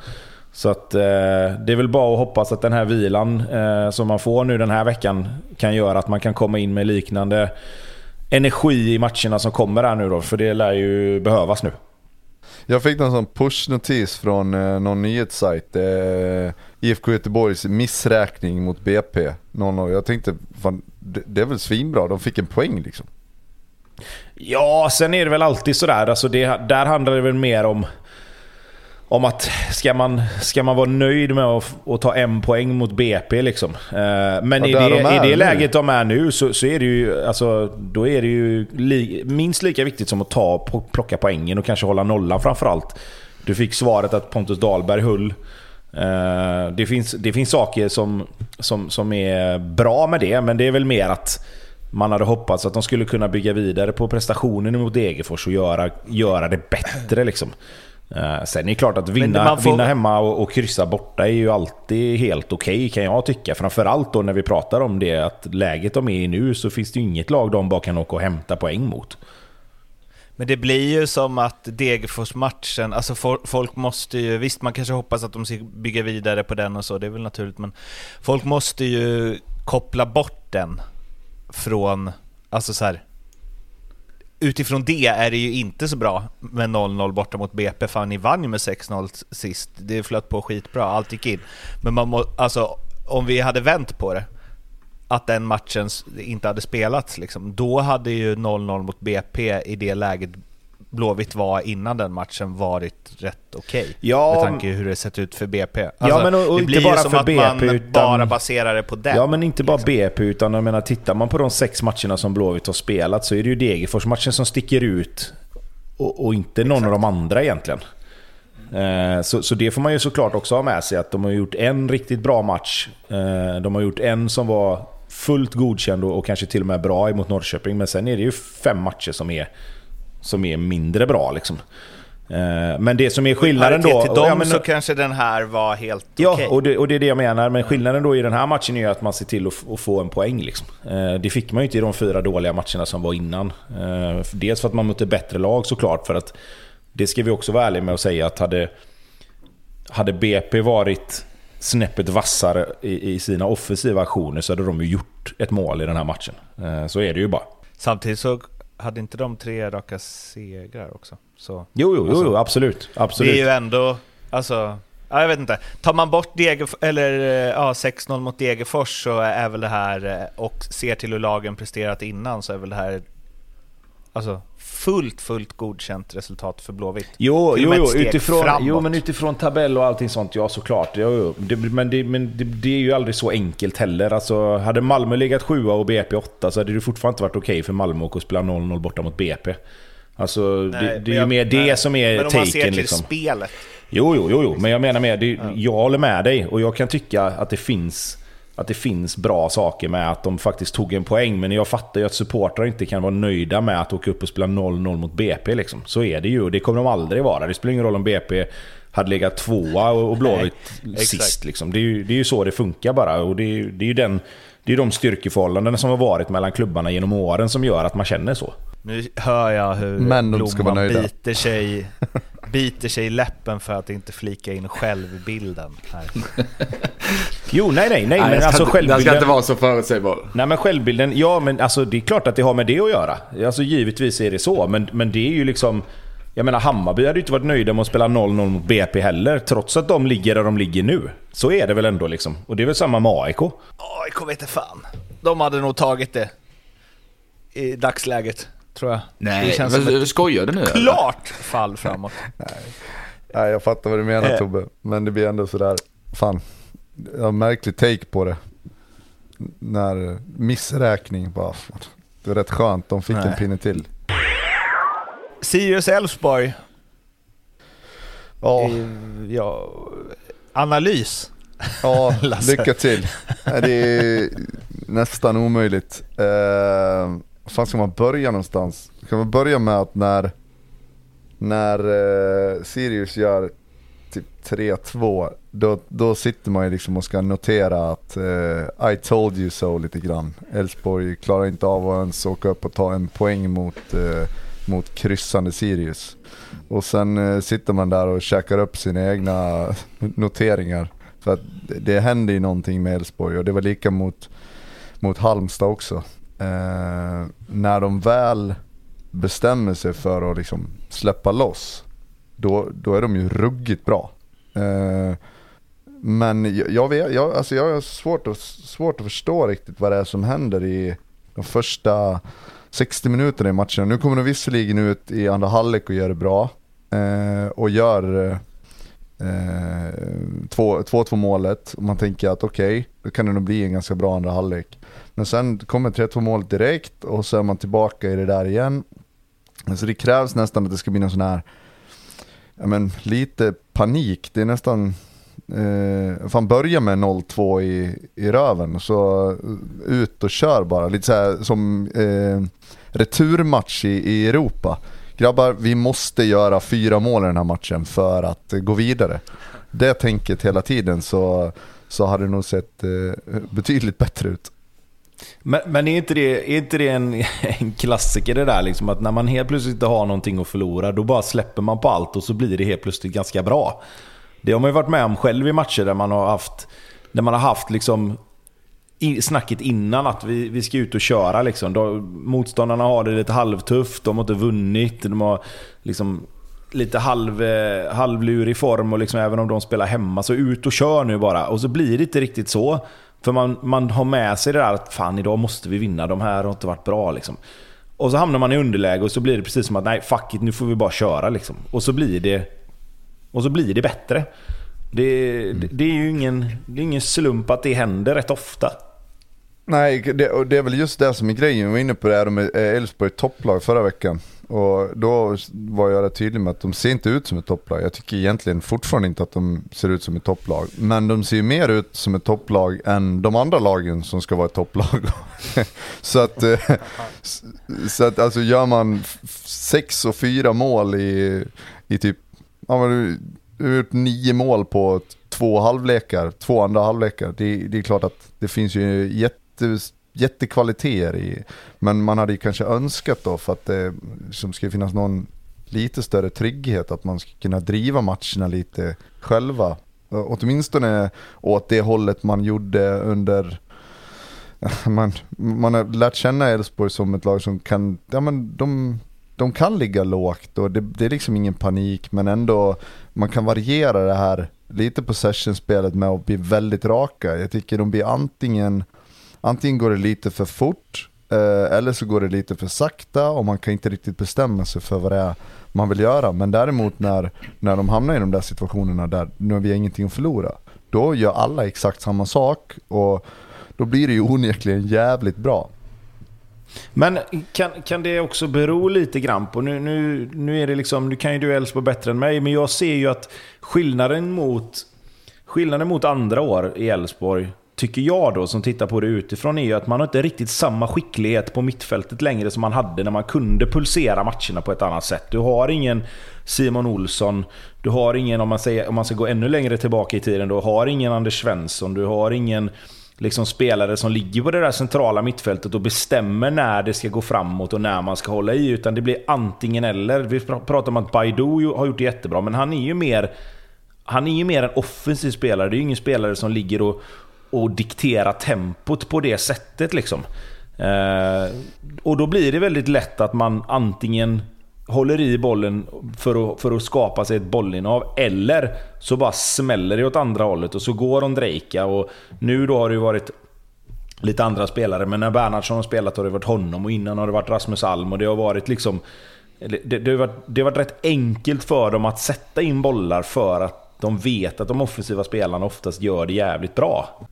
Så att eh, det är väl bara att hoppas att den här vilan eh, som man får nu den här veckan kan göra att man kan komma in med liknande energi i matcherna som kommer här nu då. För det lär ju behövas nu. Jag fick någon sån push-notis från eh, någon nyhetssajt. Eh, IFK Göteborgs missräkning mot BP. Någon, jag tänkte, fan, det, är väl svinbra, de fick en poäng liksom. Ja, sen är det väl alltid sådär. Alltså det, där handlar det väl mer om, om att ska man, ska man vara nöjd med att, att ta en poäng mot BP liksom. Eh, Men Ja, i, det, de i det nu. läget de är nu så, så är det ju, alltså, då är det ju li, minst lika viktigt som att ta, plocka poängen och kanske hålla nollan framförallt. Du fick svaret att Pontus Dahlberg höll. Eh, Det finns, det finns saker som, som, som är bra med det, men det är väl mer att man hade hoppats att de skulle kunna bygga vidare på prestationen mot Degerfors och göra, göra det bättre liksom. Eh, sen är det klart att vinna, får... vinna hemma och, och kryssa borta är ju alltid helt okej okay, kan jag tycka. Framförallt då när vi pratar om det att läget de är i nu så finns det ju inget lag de bara kan åka och hämta poäng mot. Men det blir ju som att Degerfors-matchen, alltså folk måste ju, visst man kanske hoppas att de ska bygga vidare på den och så, det är väl naturligt, men folk måste ju koppla bort den från, alltså så här, utifrån det är det ju inte så bra med 0-0 borta mot BP, fan ni vann ju med 6-0 sist. Det flöt på skitbra, allt gick in. Men man må, alltså, om vi hade vänt på det, att den matchen inte hade spelats, liksom, då hade ju 0-0 mot BP i det läget Blåvitt var innan den matchen varit rätt okej. Okay, ja, med tanke på hur det sett ut för BP. Alltså, ja, men och, och det blir inte bara som för att BP, man utan, bara baserar det på den. Ja, men inte bara liksom. BP, utan jag menar, tittar man på de sex matcherna som Blåvitt har spelat så är det ju Degerfors-matchen som sticker ut och, och inte någon Exakt. av de andra egentligen. Eh, så, så det får man ju såklart också ha med sig, att de har gjort en riktigt bra match. Eh, de har gjort en som var fullt godkänd och, och kanske till och med bra emot Norrköping, men sen är det ju fem matcher som är som är mindre bra. Liksom. Eh, men det som är skillnaden då... till dem ja, men, så kanske den här var helt Ja, okay. och, det, och det är det jag menar. Men skillnaden då i den här matchen är att man ser till att, att få en poäng. Liksom. Eh, det fick man ju inte i de fyra dåliga matcherna som var innan. Eh, dels för att man mötte bättre lag såklart. För att det ska vi också vara ärliga med att säga att hade, hade BP varit snäppet vassare i, i sina offensiva aktioner så hade de ju gjort ett mål i den här matchen. Så är det ju bara. Samtidigt så hade inte de tre raka segrar också? Så, jo, jo, alltså, jo, absolut, absolut. Det är ju ändå, alltså, ja, jag vet inte. Tar man bort Degerf eller, ja, 6-0 mot Degerfors så är väl det här, eh, och ser till hur lagen presterat innan, så är väl det här alltså, fullt, fullt godkänt resultat för Blåvitt. Jo, jo, jo, utifrån, jo, men utifrån tabell och allting sånt, ja såklart. Jo, jo. Det, men det, men det, det, är ju aldrig så enkelt heller. Alltså, hade Malmö legat sjua och BP åtta så hade det fortfarande inte varit okej okay för Malmö att spela 0-0 borta mot BP. Alltså, nej, det, det är ju mer nej. det som är taken. Men om man ser till liksom. spelet. Jo, jo, jo, jo, men jag menar med, det, jag håller med dig och jag kan tycka att det finns att det finns bra saker med att de faktiskt tog en poäng. Men jag fattar ju att supportrar inte kan vara nöjda med att åka upp och spela 0-0 mot BP. Liksom. Så är det ju och det kommer de aldrig vara. Det spelar ingen roll om BP hade legat tvåa och Blåvitt sist. Liksom. Det, är ju, det är ju så det funkar bara. Och det, är, det är ju den, det är de styrkeförhållanden som har varit mellan klubbarna genom åren som gör att man känner så. Nu hör jag hur Men de ska vara nöjda. biter sig biter sig i läppen för att inte flika in självbilden här. jo, nej, nej, nej. men alltså självbilden... Den ska inte vara så förutsägbar. Nej, men självbilden, ja, men alltså det är klart att det har med det att göra. Alltså givetvis är det så, men, men det är ju liksom... Jag menar Hammarby hade ju inte varit nöjda med att spela 0-0 mot BP heller, trots att de ligger där de ligger nu. Så är det väl ändå liksom. Och det är väl samma med AIK? AIK vet fan. De hade nog tagit det. I dagsläget tror jag. Nej, det känns men, som ett skojar du nu? Klart eller? fall framåt. Nej. Nej, jag fattar vad du menar eh. Tobbe. Men det blir ändå sådär, fan, jag har märklig take på det. När missräkning bara, det var rätt skönt, de fick Nej. en pinne till. Sirius Elfsborg. Ja. ja. Analys. Ja, lycka till. Det är nästan omöjligt. Var fan ska man börja någonstans? Ska man börja med att när, när eh, Sirius gör typ 3-2, då, då sitter man ju liksom och ska notera att eh, I told you so lite grann. Elfsborg klarar inte av att ens åka upp och ta en poäng mot, eh, mot kryssande Sirius. Och sen eh, sitter man där och käkar upp sina egna noteringar. För att det händer ju någonting med Elfsborg och det var lika mot, mot Halmstad också eh, när de väl bestämmer sig för att liksom släppa loss, då, då är de ju ruggigt bra. Eh, men jag, jag, vet, jag, alltså jag har svårt att, svårt att förstå riktigt vad det är som händer i de första 60 minuter i matchen. Nu kommer de visserligen ut i andra halvlek och gör det bra. Eh, och gör 2-2 eh, målet. Och man tänker att okej, okay, då kan det nog bli en ganska bra andra halvlek. Men sen kommer 3-2 målet direkt och så är man tillbaka i det där igen. Så det krävs nästan att det ska bli någon sån här, ja men lite panik. Det är nästan, eh, fan börja med 0-2 i, i röven. Så eh, ut och kör bara. Lite så här som eh, returmatch i, i Europa. Grabbar, vi måste göra fyra mål i den här matchen för att gå vidare. Det tänket hela tiden så, så hade det nog sett eh, betydligt bättre ut. Men, men är inte det, är inte det en, en klassiker det där liksom att när man helt plötsligt inte har någonting att förlora då bara släpper man på allt och så blir det helt plötsligt ganska bra. Det har man ju varit med om själv i matcher där man har haft, där man har haft liksom snacket innan att vi, vi ska ut och köra. Liksom. Då, motståndarna har det lite halvtufft, de har inte vunnit, de har liksom lite halv, eh, halvlurig form och liksom, även om de spelar hemma så ut och kör nu bara. Och så blir det inte riktigt så. För man, man har med sig det där att fan idag måste vi vinna, de här har inte varit bra liksom. Och så hamnar man i underläge och så blir det precis som att nej fuck it, nu får vi bara köra liksom. Och så blir det, och så blir det bättre. Det, det, det är ju ingen, det är ingen slump att det händer rätt ofta. Nej, det, det är väl just det som är grejen. Vi var inne på det här med Elfsborg topplag förra veckan. Och då var jag rätt tydlig med att de ser inte ut som ett topplag. Jag tycker egentligen fortfarande inte att de ser ut som ett topplag. Men de ser mer ut som ett topplag än de andra lagen som ska vara ett topplag. så att, eh, så att alltså gör man sex och fyra mål i, i typ, ja, du har gjort nio mål på två halvlekar, två andra halvlekar. Det, det är klart att det finns ju jätte jättekvaliteter i. Men man hade ju kanske önskat då för att det som ska finnas någon lite större trygghet att man ska kunna driva matcherna lite själva. Åtminstone åt det hållet man gjorde under man, man har lärt känna Elfsborg som ett lag som kan, ja men de, de kan ligga lågt och det, det är liksom ingen panik men ändå man kan variera det här lite på sessionspelet med att bli väldigt raka. Jag tycker de blir antingen antingen går det lite för fort eh, eller så går det lite för sakta och man kan inte riktigt bestämma sig för vad det är man vill göra. Men däremot när, när de hamnar i de där situationerna där nu har vi ingenting att förlora, då gör alla exakt samma sak och då blir det ju onekligen jävligt bra. Men kan, kan det också bero lite grann på, nu, nu, nu är det liksom, nu kan ju du Elfsborg bättre än mig, men jag ser ju att skillnaden mot, skillnaden mot andra år i Elfsborg tycker jag då, som tittar på det utifrån, är ju att man har inte riktigt samma skicklighet på mittfältet längre som man hade när man kunde pulsera matcherna på ett annat sätt. Du har ingen Simon Olsson, du har ingen, om man, säger, om man ska gå ännu längre tillbaka i tiden, du har ingen Anders Svensson, du har ingen liksom spelare som ligger på det där centrala mittfältet och bestämmer när det ska gå framåt och när man ska hålla i. Utan det blir antingen eller. Vi pratar om att Baidu har gjort det jättebra, men han är ju mer han är ju mer en offensiv spelare. Det är ju ingen spelare som ligger och, och dikterar tempot på det sättet. Liksom. Eh, och då blir det väldigt lätt att man antingen håller i bollen för att, för att skapa sig ett bollinnehav, eller så bara smäller det åt andra hållet och så går Ondrejka. Och nu då har det ju varit lite andra spelare, men när Bernhardsson har spelat har det varit honom och innan har det varit Rasmus Alm och det har varit liksom... Det, det, har varit, det har varit rätt enkelt för dem att sätta in bollar för att de vet att de offensiva spelarna oftast gör det jävligt bra.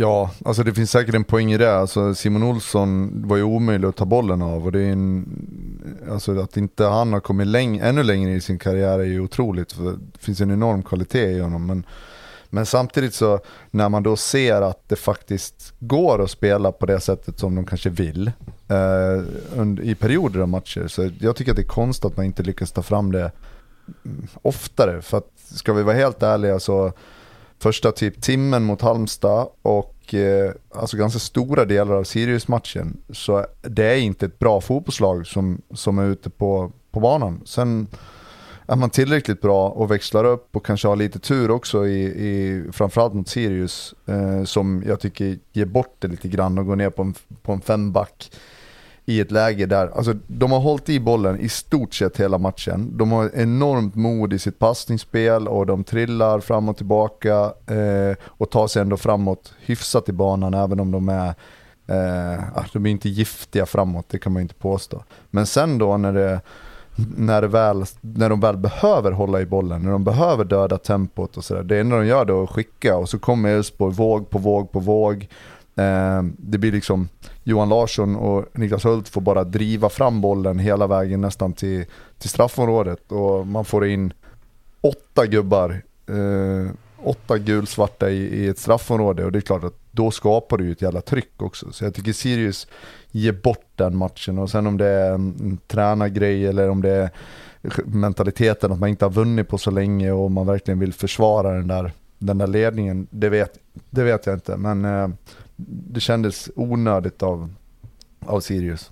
Ja, alltså det finns säkert en poäng i det. Alltså Simon Olsson var ju omöjlig att ta bollen av och det är en, alltså att inte han har kommit läng ännu längre i sin karriär är ju otroligt. För det finns en enorm kvalitet i honom. Men, men samtidigt så när man då ser att det faktiskt går att spela på det sättet som de kanske vill eh, i perioder av matcher. Så jag tycker att det är konstigt att man inte lyckas ta fram det mm, oftare. För att ska vi vara helt ärliga så första typ timmen mot Halmstad och eh, alltså ganska stora delar av Sirius-matchen. Så det är inte ett bra fotbollslag som, som är ute på, på banan. Sen är man tillräckligt bra och växlar upp och kanske har lite tur också i, i framförallt mot Sirius eh, som jag tycker ger bort det lite grann och går ner på en, på en femback i ett läge där, alltså de har hållit i bollen i stort sett hela matchen. De har enormt mod i sitt passningsspel och de trillar fram och tillbaka eh, och tar sig ändå framåt hyfsat i banan även om de är eh, ah, de är inte giftiga framåt, det kan man inte påstå. Men sen då när det när, det väl, när de väl behöver hålla i bollen, när de behöver döda tempot och sådär. Det enda de gör då är att skicka och så kommer Elfsborg våg på våg på våg. Eh, det blir liksom Johan Larsson och Niklas Hult får bara driva fram bollen hela vägen nästan till, till straffområdet och man får in åtta gubbar eh, åtta gulsvarta i, i ett straffområde och det är klart att då skapar du ju ett jävla tryck också. Så jag tycker Sirius ger bort den matchen och sen om det är en, en tränargrej eller om det är mentaliteten att man inte har vunnit på så länge och man verkligen vill försvara den där, den där ledningen, det vet, det vet jag inte. Men eh, det kändes onödigt av, av Sirius.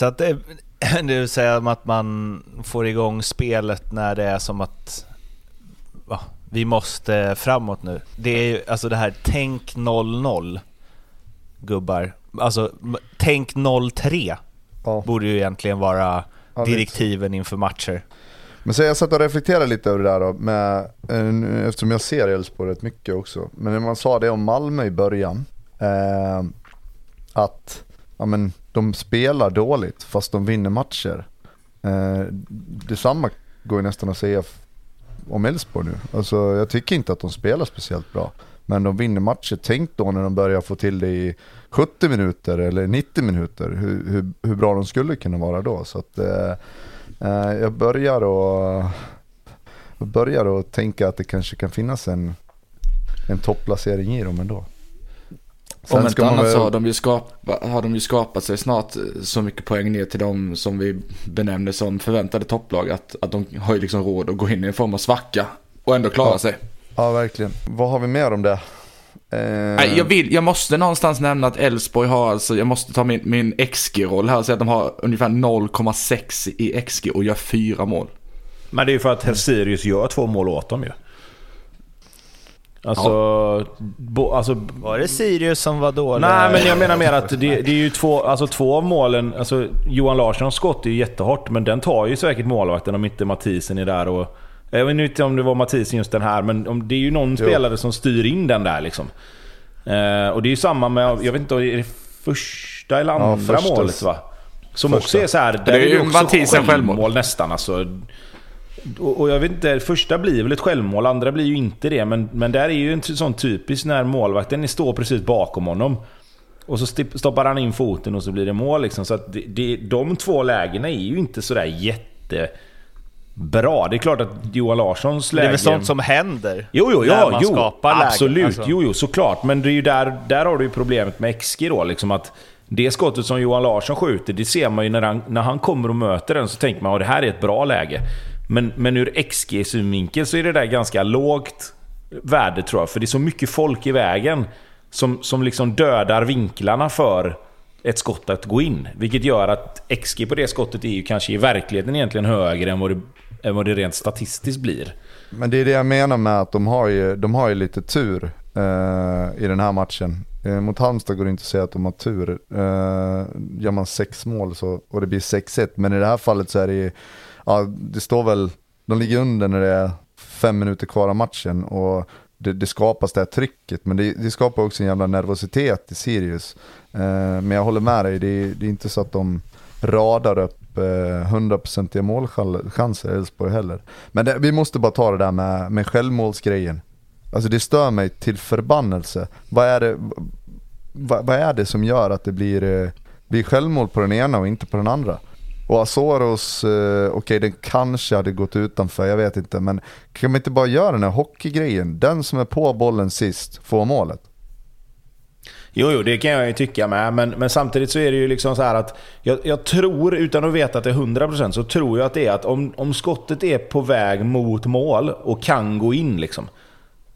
Att det, det vill säga att man får igång spelet när det är som att va, vi måste framåt nu. Det är ju alltså det här tänk 0-0 gubbar. Alltså tänk 0-3 ja. borde ju egentligen vara direktiven inför matcher. Men så jag satt och reflekterade lite över det där då, med, eftersom jag ser Elfsborg rätt mycket också. Men när man sa det om Malmö i början, eh, att ja, men, de spelar dåligt fast de vinner matcher. Eh, detsamma går ju nästan att säga om Elfsborg nu. Alltså, jag tycker inte att de spelar speciellt bra. Men de vinner matcher. Tänk då när de börjar få till det i 70 minuter eller 90 minuter. Hur, hur, hur bra de skulle kunna vara då. Så att, eh, eh jag börjar och jag börjar att tänka att det kanske kan finnas en, en topplacering i dem ändå. Sen Om inte annat väl... så har de, ju skapa, har de ju skapat sig snart så mycket poäng ner till de som vi benämner som förväntade topplag. Att, att de har ju liksom råd att gå in i en form av svacka och ändå klara ja. sig. Ja, verkligen. Vad har vi mer om det? Eh... Jag, vill, jag måste någonstans nämna att Elfsborg har, alltså, jag måste ta min, min XG-roll här och säga att de har ungefär 0,6 i XG och gör fyra mål. Men det är ju för att Sirius gör två mål åt dem ju. Alltså, ja. bo, alltså... Var det Sirius som var dålig? Nej, men jag menar mer att det, det, är ju två, alltså två av målen... Alltså, Johan Larssons skott är ju jättehårt, men den tar ju säkert målvakten om inte Mathisen är där och... Jag vet inte om det var Mathisen just den här, men om, det är ju någon jo. spelare som styr in den där liksom. Eh, och det är ju samma med, jag vet inte, är det första eller andra ja, målet va? Som första. också är så här, det är ju också Mathisen självmål nästan alltså. Och, jag vet inte, första blir väl ett självmål, andra blir ju inte det. Men, men där är ju en sån typisk när målvakten står precis bakom honom. Och så stoppar han in foten och så blir det mål liksom. Så att det, det, de två lägena är ju inte sådär jättebra. Det är klart att Johan Larssons läge... Det är väl sånt som händer? Jo, jo, ja, jo, absolut. Alltså. Jo, jo, såklart. Men det är ju där, där har du ju problemet med XG då. Liksom att det skottet som Johan Larsson skjuter, det ser man ju när han, när han kommer och möter den. Så tänker man att det här är ett bra läge. Men, men ur XG-synvinkel så är det där ganska lågt värde tror jag. För det är så mycket folk i vägen som, som liksom dödar vinklarna för ett skott att gå in. Vilket gör att XG på det skottet är ju kanske i verkligheten egentligen högre än vad det, än vad det rent statistiskt blir. Men det är det jag menar med att de har ju, de har ju lite tur eh, i den här matchen. Eh, mot Halmstad går det inte att säga att de har tur. Eh, gör man sex mål så, och det blir 6-1, men i det här fallet så är det ju ja, det står väl, de ligger under när det är fem minuter kvar av matchen och det, det skapas det här trycket, men det, det, skapar också en jävla nervositet i Sirius. Eh, men jag håller med dig, det, det, är inte så att de radar upp eh, 100% målchanser i Elfsborg heller. Men det, vi måste bara ta det där med, med självmålsgrejen. Alltså det stör mig till förbannelse. Vad är det, vad, vad är det som gör att det blir, eh, blir självmål på den ena och inte på den andra? Och Azoros, eh, okej okay, den kanske hade gått utanför, jag vet inte. Men kan man inte bara göra den här hockeygrejen? Den som är på bollen sist får målet. Jo, jo, det kan jag ju tycka med. Men, men samtidigt så är det ju liksom så att jag, jag, tror, utan att veta att det är 100%, så tror jag att det är att om, om skottet är på väg mot mål och kan gå in liksom.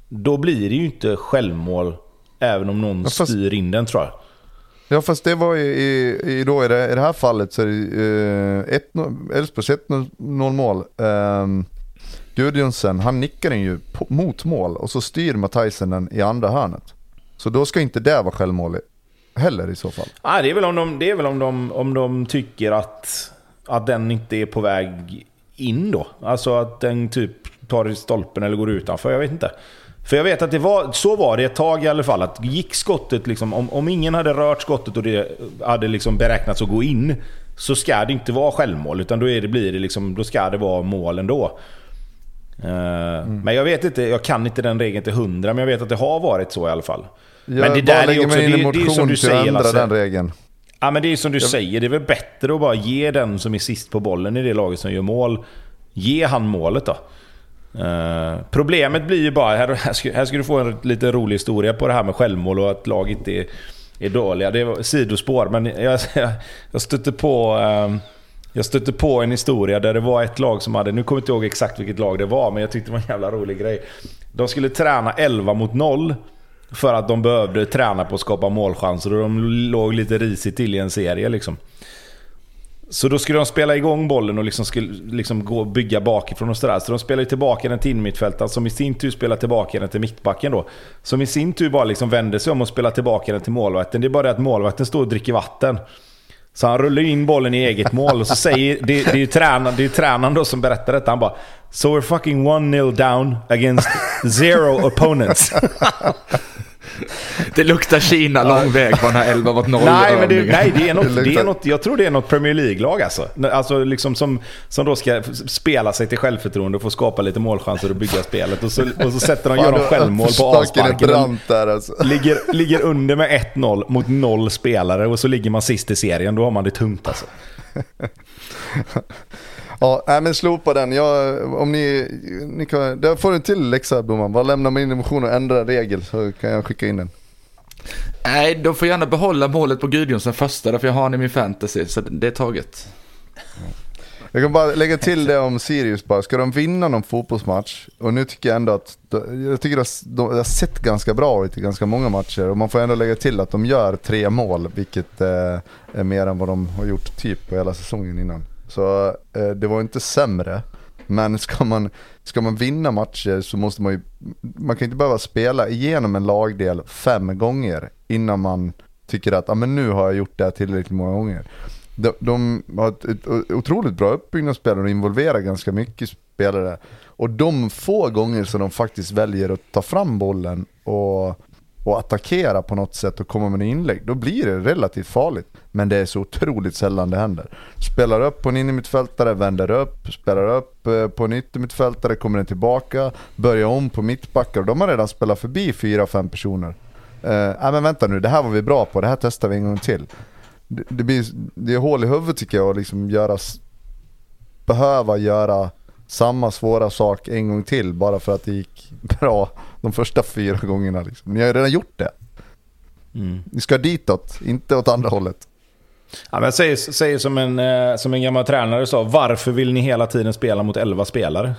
Då blir det ju inte självmål även om någon ja, fast... styr in den tror jag. Ja fast det var ju i, i, då i, det, i det här fallet så är det eh, Elfsborgs 1-0 mål. Um, Gudjonsen, han nickar den ju på, mot mål och så styr Matthijsen den i andra hörnet. Så då ska inte det vara självmål heller i så fall. Nej det är väl om de, det är väl om de, om de tycker att, att den inte är på väg in då. Alltså att den typ tar i stolpen eller går utanför, jag vet inte. För jag vet att det var, så var det ett tag i alla fall. Att gick skottet, liksom, om, om ingen hade rört skottet och det hade liksom beräknats att gå in, så ska det inte vara självmål. Utan då, är det, blir det liksom, då ska det vara mål ändå. Uh, mm. Men jag vet inte, jag kan inte den regeln till hundra, men jag vet att det har varit så i alla fall. Jag men det där är också, det, det är som du säger Lasse. den regeln. Ja men det är som du jag... säger, det är väl bättre att bara ge den som är sist på bollen i det laget som gör mål, ge han målet då. Eh, problemet blir ju bara, här, här, ska, här ska du få en lite rolig historia på det här med självmål och att laget är, är dåliga. Det är sidospår, men jag, jag, jag stötte på... Um, jag stötte på en historia där det var ett lag som hade, nu kommer jag inte ihåg exakt vilket lag det var, men jag tyckte det var en jävla rolig grej. De skulle träna 11 mot 0 för att de behövde träna på att skapa målchanser och de låg lite risigt till i en serie liksom. Så då skulle de spela igång bollen och liksom skulle liksom gå och bygga bakifrån och sådär. Så de spelade tillbaka den till innermittfältaren som i sin tur spelar tillbaka den till mittbacken då. Som i sin tur bara liksom vänder sig om och spelar tillbaka den till målvakten. Det är bara det att målvakten står och dricker vatten. Så han rullar in bollen i eget mål och så säger... Det, det är ju tränaren, det är tränaren då som berättar detta. Han bara So we're fucking 1-0 down against zero opponents. Det luktar Kina lång väg på den här 11 mot 0 Nej, men det, nej det, är något, Det det är något, jag tror det är något Premier League-lag alltså. alltså liksom som, som då ska spela sig till självförtroende och få skapa lite målchanser och bygga spelet. Och så, och så sätter de, gör de självmål på avsparken. där alltså. Ligger, ligger under med 1-0 mot noll spelare och så ligger man sist i serien. Då har man det tungt alltså. Ja, nej men slopa den. Jag, om ni, ni kan, där får du en till läxa Blomman. Bara lämna mig in i motion och ändra regel så kan jag skicka in den. Nej, de får gärna behålla målet på Gudjonsson första, därför jag har han i min fantasy, så det är taget. Jag kan bara lägga till det om Sirius bara. Ska de vinna någon fotbollsmatch? Och nu tycker jag ändå att, jag tycker att de har sett ganska bra ut i ganska många matcher. Och man får ändå lägga till att de gör tre mål, vilket eh, är mer än vad de har gjort typ på hela säsongen innan. Så eh, det var inte sämre. Men ska man, ska man vinna matcher så måste man ju, man kan inte behöva spela igenom en lagdel fem gånger innan man tycker att ah, men nu har jag gjort det här tillräckligt många gånger. De, de har ett, ett otroligt bra uppbyggnadsspel och involverar ganska mycket spelare. Och de få gånger som de faktiskt väljer att ta fram bollen och, och attackera på något sätt och komma med en inlägg, då blir det relativt farligt. Men det är så otroligt sällan det händer. Spelar upp på en innermittfältare, vänder upp, spelar upp eh, på en yttermittfältare, kommer den tillbaka, börjar om på mittbackar och de har redan spelat förbi fyra fem personer. Uh, nej men vänta nu, det här var vi bra på, det här testar vi en gång till. Det, det, blir, det är hål i huvudet tycker jag att liksom göra, behöva göra samma svåra sak en gång till bara för att det gick bra de första fyra gångerna. Liksom. Ni har ju redan gjort det. Ni ska ditåt, inte åt andra hållet. Ja, men jag säger, säger som, en, eh, som en gammal tränare sa, varför vill ni hela tiden spela mot 11 spelare?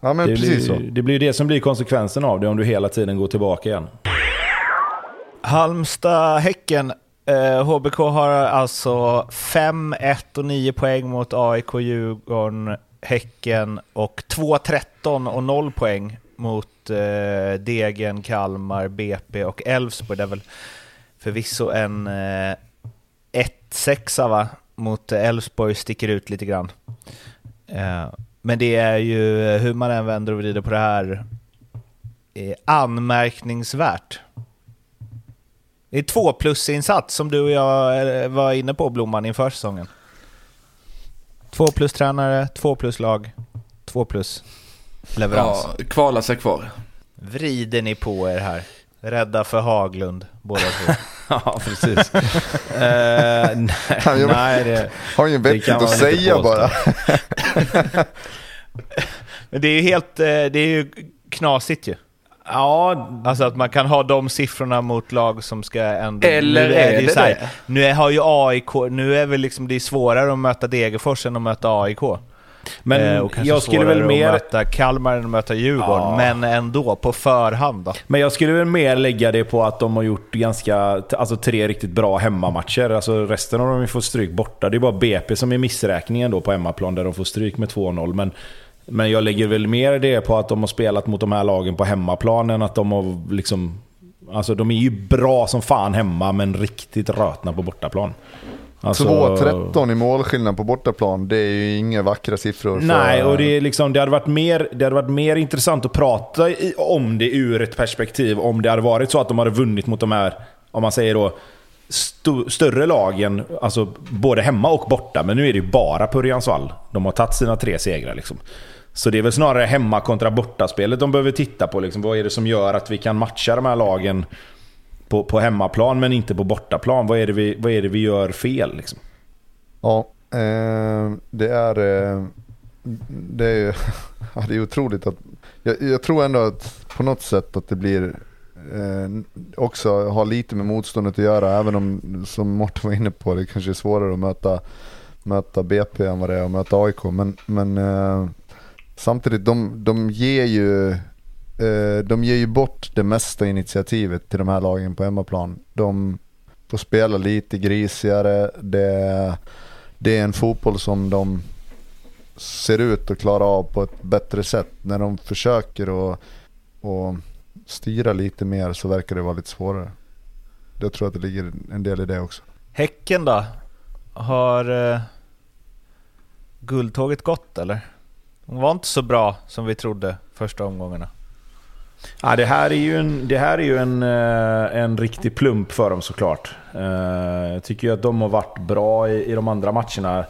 Ja men Det precis så. blir, det blir det som blir konsekvensen av det om du hela tiden går tillbaka igen. Halmstad-Häcken. Eh, HBK har alltså 5, 1 och 9 poäng mot AIK, Djurgården, Häcken och 2, 13 och 0 poäng mot eh, Degen, Kalmar, BP och Elfsborg. Det är väl förvisso en eh, 1-6 va? mot Elfsborg sticker ut lite grann. Eh, men det är ju, hur man än vänder och vrider på det här, eh, anmärkningsvärt. Det är två plus-insats som du och jag eh, var inne på Blomman inför säsongen. Två plus tränare, två plus lag, två plus leverans. Ja, kvala sig kvar. Vrider ni på er här? Rädda för Haglund, båda två. Ja, precis. Eh, nej, Han nej, det, Har ju Det vettigt att säga bara. Men det är ju helt, eh, det är ju knasigt ju. ja, Alltså att man kan ha de siffrorna mot lag som ska ändå... Eller nu är ju det så här, det? Nu är, har ju AIK, nu är väl liksom det är svårare att möta Degerfors än att möta AIK. Men Eh, och kanske jag skulle väl mer... att möta Kalmar än att möta Djurgården, Ja. men ändå på förhand då. Men jag skulle väl mer lägga det på att de har gjort ganska, alltså tre riktigt bra hemmamatcher. Alltså resten av dem får stryk borta. Det är bara BP som är missräkningen då på hemmaplan där de får stryk med 2-0. Men, men jag lägger väl mer det på att de har spelat mot de här lagen på hemmaplan än att de har liksom... Alltså de är ju bra som fan hemma men riktigt rötna på bortaplan. Alltså, 2-13 i målskillnad på bortaplan, det är ju inga vackra siffror. för- Nej, och det, är liksom, det, hade varit mer, det hade varit mer intressant att prata i, om det ur ett perspektiv. Om det hade varit så att de hade vunnit mot de här, om man säger då, sto, större lagen. Alltså både hemma och borta. Men nu är det ju bara på Örjansvall. De har tagit sina tre segrar liksom. Så det är väl snarare hemma kontra bortaspelet de behöver titta på. Liksom. Vad är det som gör att vi kan matcha de här lagen på, på hemmaplan men inte på bortaplan? Vad är det vi, vad är det vi gör fel? Liksom? Ja, eh, det är... Eh, det är ju ja, det är otroligt att, jag, jag, tror ändå att på något sätt att det blir eh, också har lite med motståndet att göra, även om som Mårten var inne på, det kanske är svårare att möta, möta BP än vad det är att möta AIK. Men, men eh, samtidigt, de, de ger ju Eh, de ger ju bort det mesta initiativet till de här lagen på hemmaplan. De får spela lite grisigare, det, det är en fotboll som de ser ut att klara av på ett bättre sätt. När de försöker att, att styra lite mer så verkar det vara lite svårare. Jag tror att det ligger en del i det också. Häcken då? Har eh, guldtåget gått eller? De var inte så bra som vi trodde första omgångarna. Ja, det här är ju en, det här är ju en, eh, en riktig plump för dem såklart. Eh, jag tycker ju att de har varit bra i, i de andra matcherna.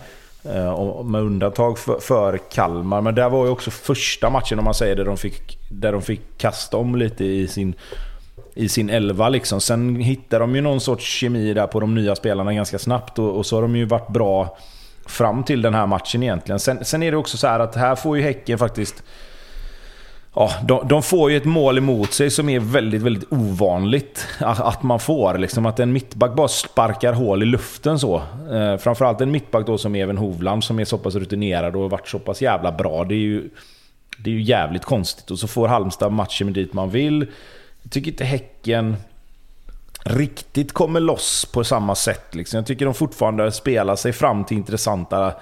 Eh, med undantag för, för, Kalmar. Men det var ju också första matchen om man säger där de fick, där de fick kasta om lite i sin, i sin elva. Liksom. Sen hittade de ju någon sorts kemi där på de nya spelarna ganska snabbt. Och, och så har de ju varit bra fram till den här matchen egentligen. Sen, sen är det också så att här får ju Häcken faktiskt Ja, de, de, får ju ett mål emot sig som är väldigt, väldigt ovanligt att, att man får. Liksom att en mittback bara sparkar hål i luften så. Eh, framförallt en mittback då som Even Hovland som är så pass rutinerad och har varit så pass jävla bra. Det är ju, det är ju jävligt konstigt. Och så får Halmstad matchen dit man vill. Jag tycker inte Häcken riktigt kommer loss på samma sätt. Liksom. Jag tycker de fortfarande spelar sig fram till intressanta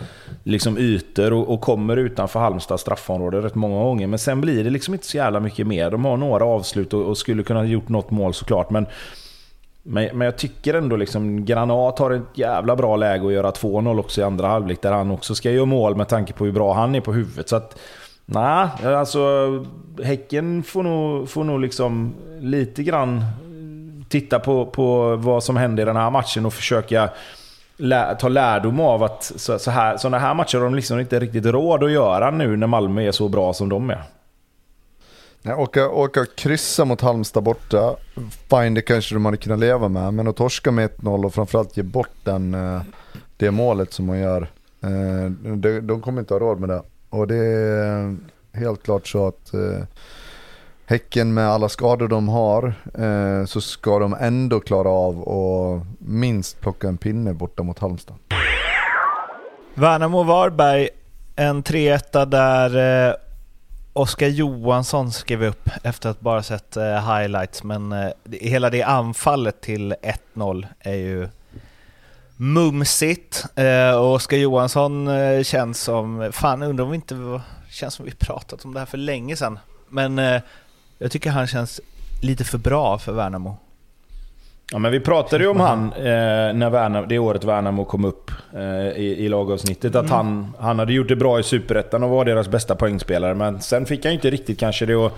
liksom, ytor och, och kommer utanför Halmstads straffområde rätt många gånger. Men sen blir det liksom inte så jävla mycket mer. De har några avslut och, och skulle kunna ha gjort något mål såklart. Men, men, men jag tycker ändå liksom Granat har ett jävla bra läge att göra 2-0 också i andra halvlek. Där han också ska göra mål med tanke på hur bra han är på huvudet. Så att, Nej, alltså Häcken får nog, får nog liksom lite grann titta på, på vad som hände i den här matchen och försöka lä ta lärdom av att så, så här, sådana här matcher har de liksom inte riktigt råd att göra nu när Malmö är så bra som de är. Nej, åka, åka kryssa mot Halmstad borta, fine det kanske de hade kunnat leva med, men att torska med 1-0 och framförallt ge bort den, eh, det målet som man gör, eh, de, de kommer inte ha råd med det. Och det är helt klart så att eh, Häcken med alla skador de har eh, så ska de ändå klara av att minst plocka en pinne borta mot Halmstad. Värnamo-Varberg, en 3-1 där eh, Oskar Johansson skrev upp efter att bara sett eh, highlights, men eh, hela det anfallet till 1-0 är ju mumsigt. Eh, och Oskar Johansson eh, känns som, fan undrar om vi inte, känns som vi pratat om det här för länge sedan. Men eh, jag tycker han känns lite för bra för Värnamo. Ja, men vi pratade ju om han eh, när Värnamo, det året Värnamo kom upp eh, i, i lagavsnittet. Att mm. han, han hade gjort det bra i Superettan och var deras bästa poängspelare. Men sen fick han ju inte riktigt kanske det att,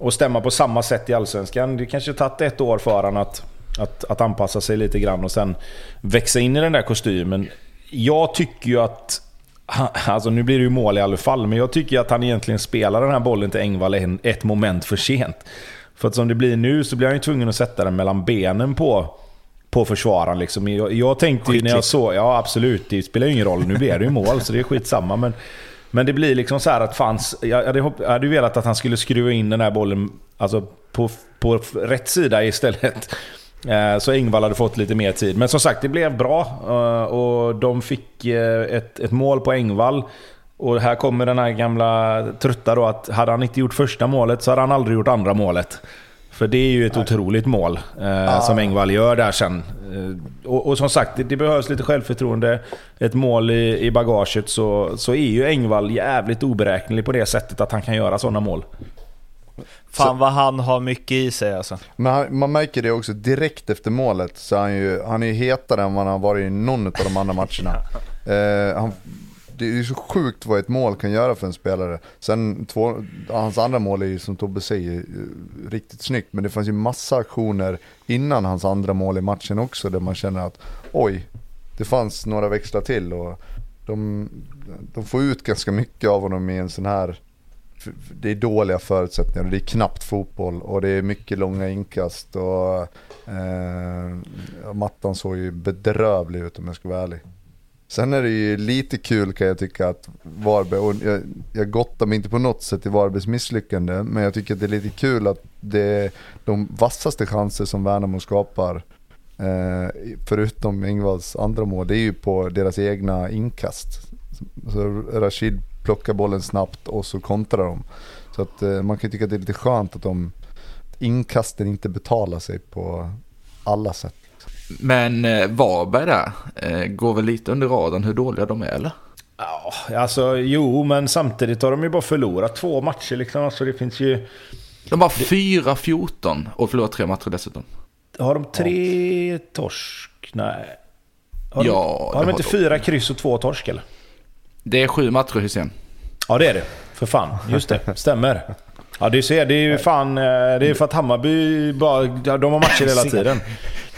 att stämma på samma sätt i Allsvenskan. Det kanske tagit ett år för honom att, att, att anpassa sig lite grann och sen växa in i den där kostymen. Jag tycker ju att Alltså nu blir det ju mål i alla fall, men jag tycker att han egentligen spelar den här bollen till Engvall ett moment för sent. För att som det blir nu så blir han ju tvungen att sätta den mellan benen på, på försvararen. Liksom. Jag, jag tänkte ju när jag såg... Ja absolut, det spelar ju ingen roll. Nu blir det ju mål, så det är skitsamma. Men, men det blir liksom så att fanns... Jag hade, jag hade velat att han skulle skruva in den här bollen alltså på, på rätt sida istället. Eh, så Ingvall hade fått lite mer tid. Men som sagt, det blev bra. Eh, och de fick eh, ett, ett mål på Engvall. Och här kommer den här gamla trötta då att hade han inte gjort första målet så hade han aldrig gjort andra målet. För det är ju ett Nej. otroligt mål eh, ah. som Engvall gör där sen. och, och, som sagt, det, det, behövs lite självförtroende. Ett mål i, i bagaget så, så är ju Engvall jävligt oberäknelig på det sättet att han kan göra sådana mål. Fan vad han har mycket i sig alltså. Men han, man märker det också direkt efter målet så han ju, han är ju hetare än vad han varit i någon av de andra matcherna. eh, han, det är ju så sjukt vad ett mål kan göra för en spelare. Sen två, hans andra mål är ju som Tobbe säger riktigt snyggt. Men det fanns ju massa aktioner innan hans andra mål i matchen också där man känner att oj, det fanns några växlar till. Och de, de får ut ganska mycket av honom i en sån här det är dåliga förutsättningar och det är knappt fotboll och det är mycket långa inkast och eh, mattan såg ju bedrövlig ut om jag ska vara ärlig. Sen är det ju lite kul kan jag tycka att Varberg, och jag, jag gottar mig inte på något sätt i Varbergs misslyckande, men jag tycker att det är lite kul att det är de vassaste chanser som Värnamo skapar, eh, förutom Ingvalls andra mål, det är ju på deras egna inkast. Så Rashid plockar bollen snabbt och så kontrar de. Så att eh, man kan tycka att det är lite skönt att de inkasten inte betalar sig på alla sätt. Men eh, Varberg där, eh, går väl lite under radarn hur dåliga de är eller? Ja, alltså jo, men samtidigt har de ju bara förlorat två matcher liksom. Alltså det finns ju... De har 4-14 och förlorat tre matcher dessutom. Har de tre torsk? Nej. Har Ja, de, har de inte har fyra kryss och två torsk eller? Det är sju matcher Hysén. Ja det är det. För fan. Just det. Stämmer. Ja du ser, det är ju fan... eh, Det är för att Hammarby bara... De har matcher hela tiden.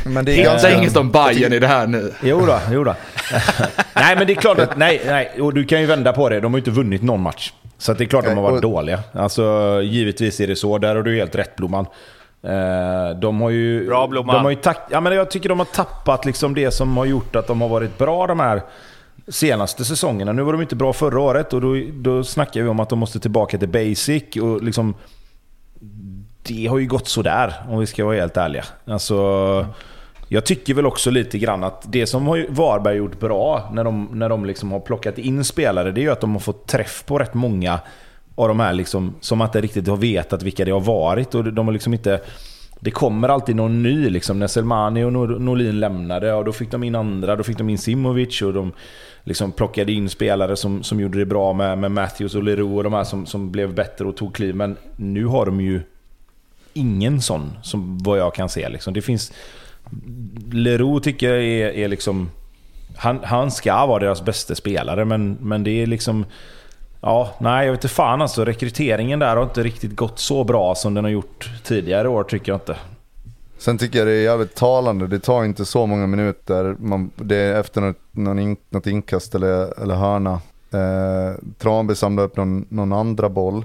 Men det är ganska... inget om Bayern i det här nu. Jo då, jo då. nej men det är klart att... Nej, nej. Och du kan ju vända på det. De har ju inte vunnit någon match. Så att det är klart att de har varit dåliga. Alltså givetvis är det så. Där har du helt rätt Blomman. Eh, De har ju... Bra, Blomman. De har ju tack, ja, men jag tycker de har tappat liksom det som har gjort att de har varit bra de här senaste säsongerna. Nu var de inte bra förra året och då, då snackar vi om att de måste tillbaka till basic. Och liksom, det har ju gått sådär om vi ska vara helt ärliga. Alltså, jag tycker väl också lite grann att det som har Varberg gjort bra när de, när de liksom har plockat in spelare, det är ju att de har fått träff på rätt många av de här liksom, som man inte riktigt har vetat vilka det har varit. Och de har liksom inte... Det kommer alltid någon ny liksom. När Selmani och Norlin lämnade, och då fick de in andra. Då fick de in Simovic och de liksom plockade in spelare som, som gjorde det bra med, med Matthews och Leroux och de här som, som blev bättre och tog kliv. Men nu har de ju ingen sån, som vad jag kan se. Liksom. Det finns... Leroux tycker jag är, är liksom... Han, han ska vara deras bästa spelare, men, men det är liksom... Ja, nej jag vet inte fan alltså. Rekryteringen där har inte riktigt gått så bra som den har gjort tidigare år tycker jag inte. Sen tycker jag det är jävligt talande, det tar inte så många minuter, man, det är efter något, någon in, något inkast eller, eller hörna. Eh, Tranby samlar upp någon, någon andra boll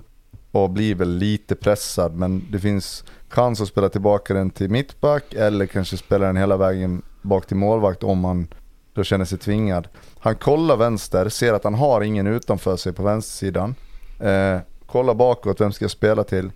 och blir väl lite pressad, men det finns chans att spela tillbaka den till mittback eller kanske spela den hela vägen bak till målvakt om man då känner sig tvingad. Han kollar vänster, ser att han har ingen utanför sig på vänstersidan. Eh, kollar bakåt, vem ska jag spela till?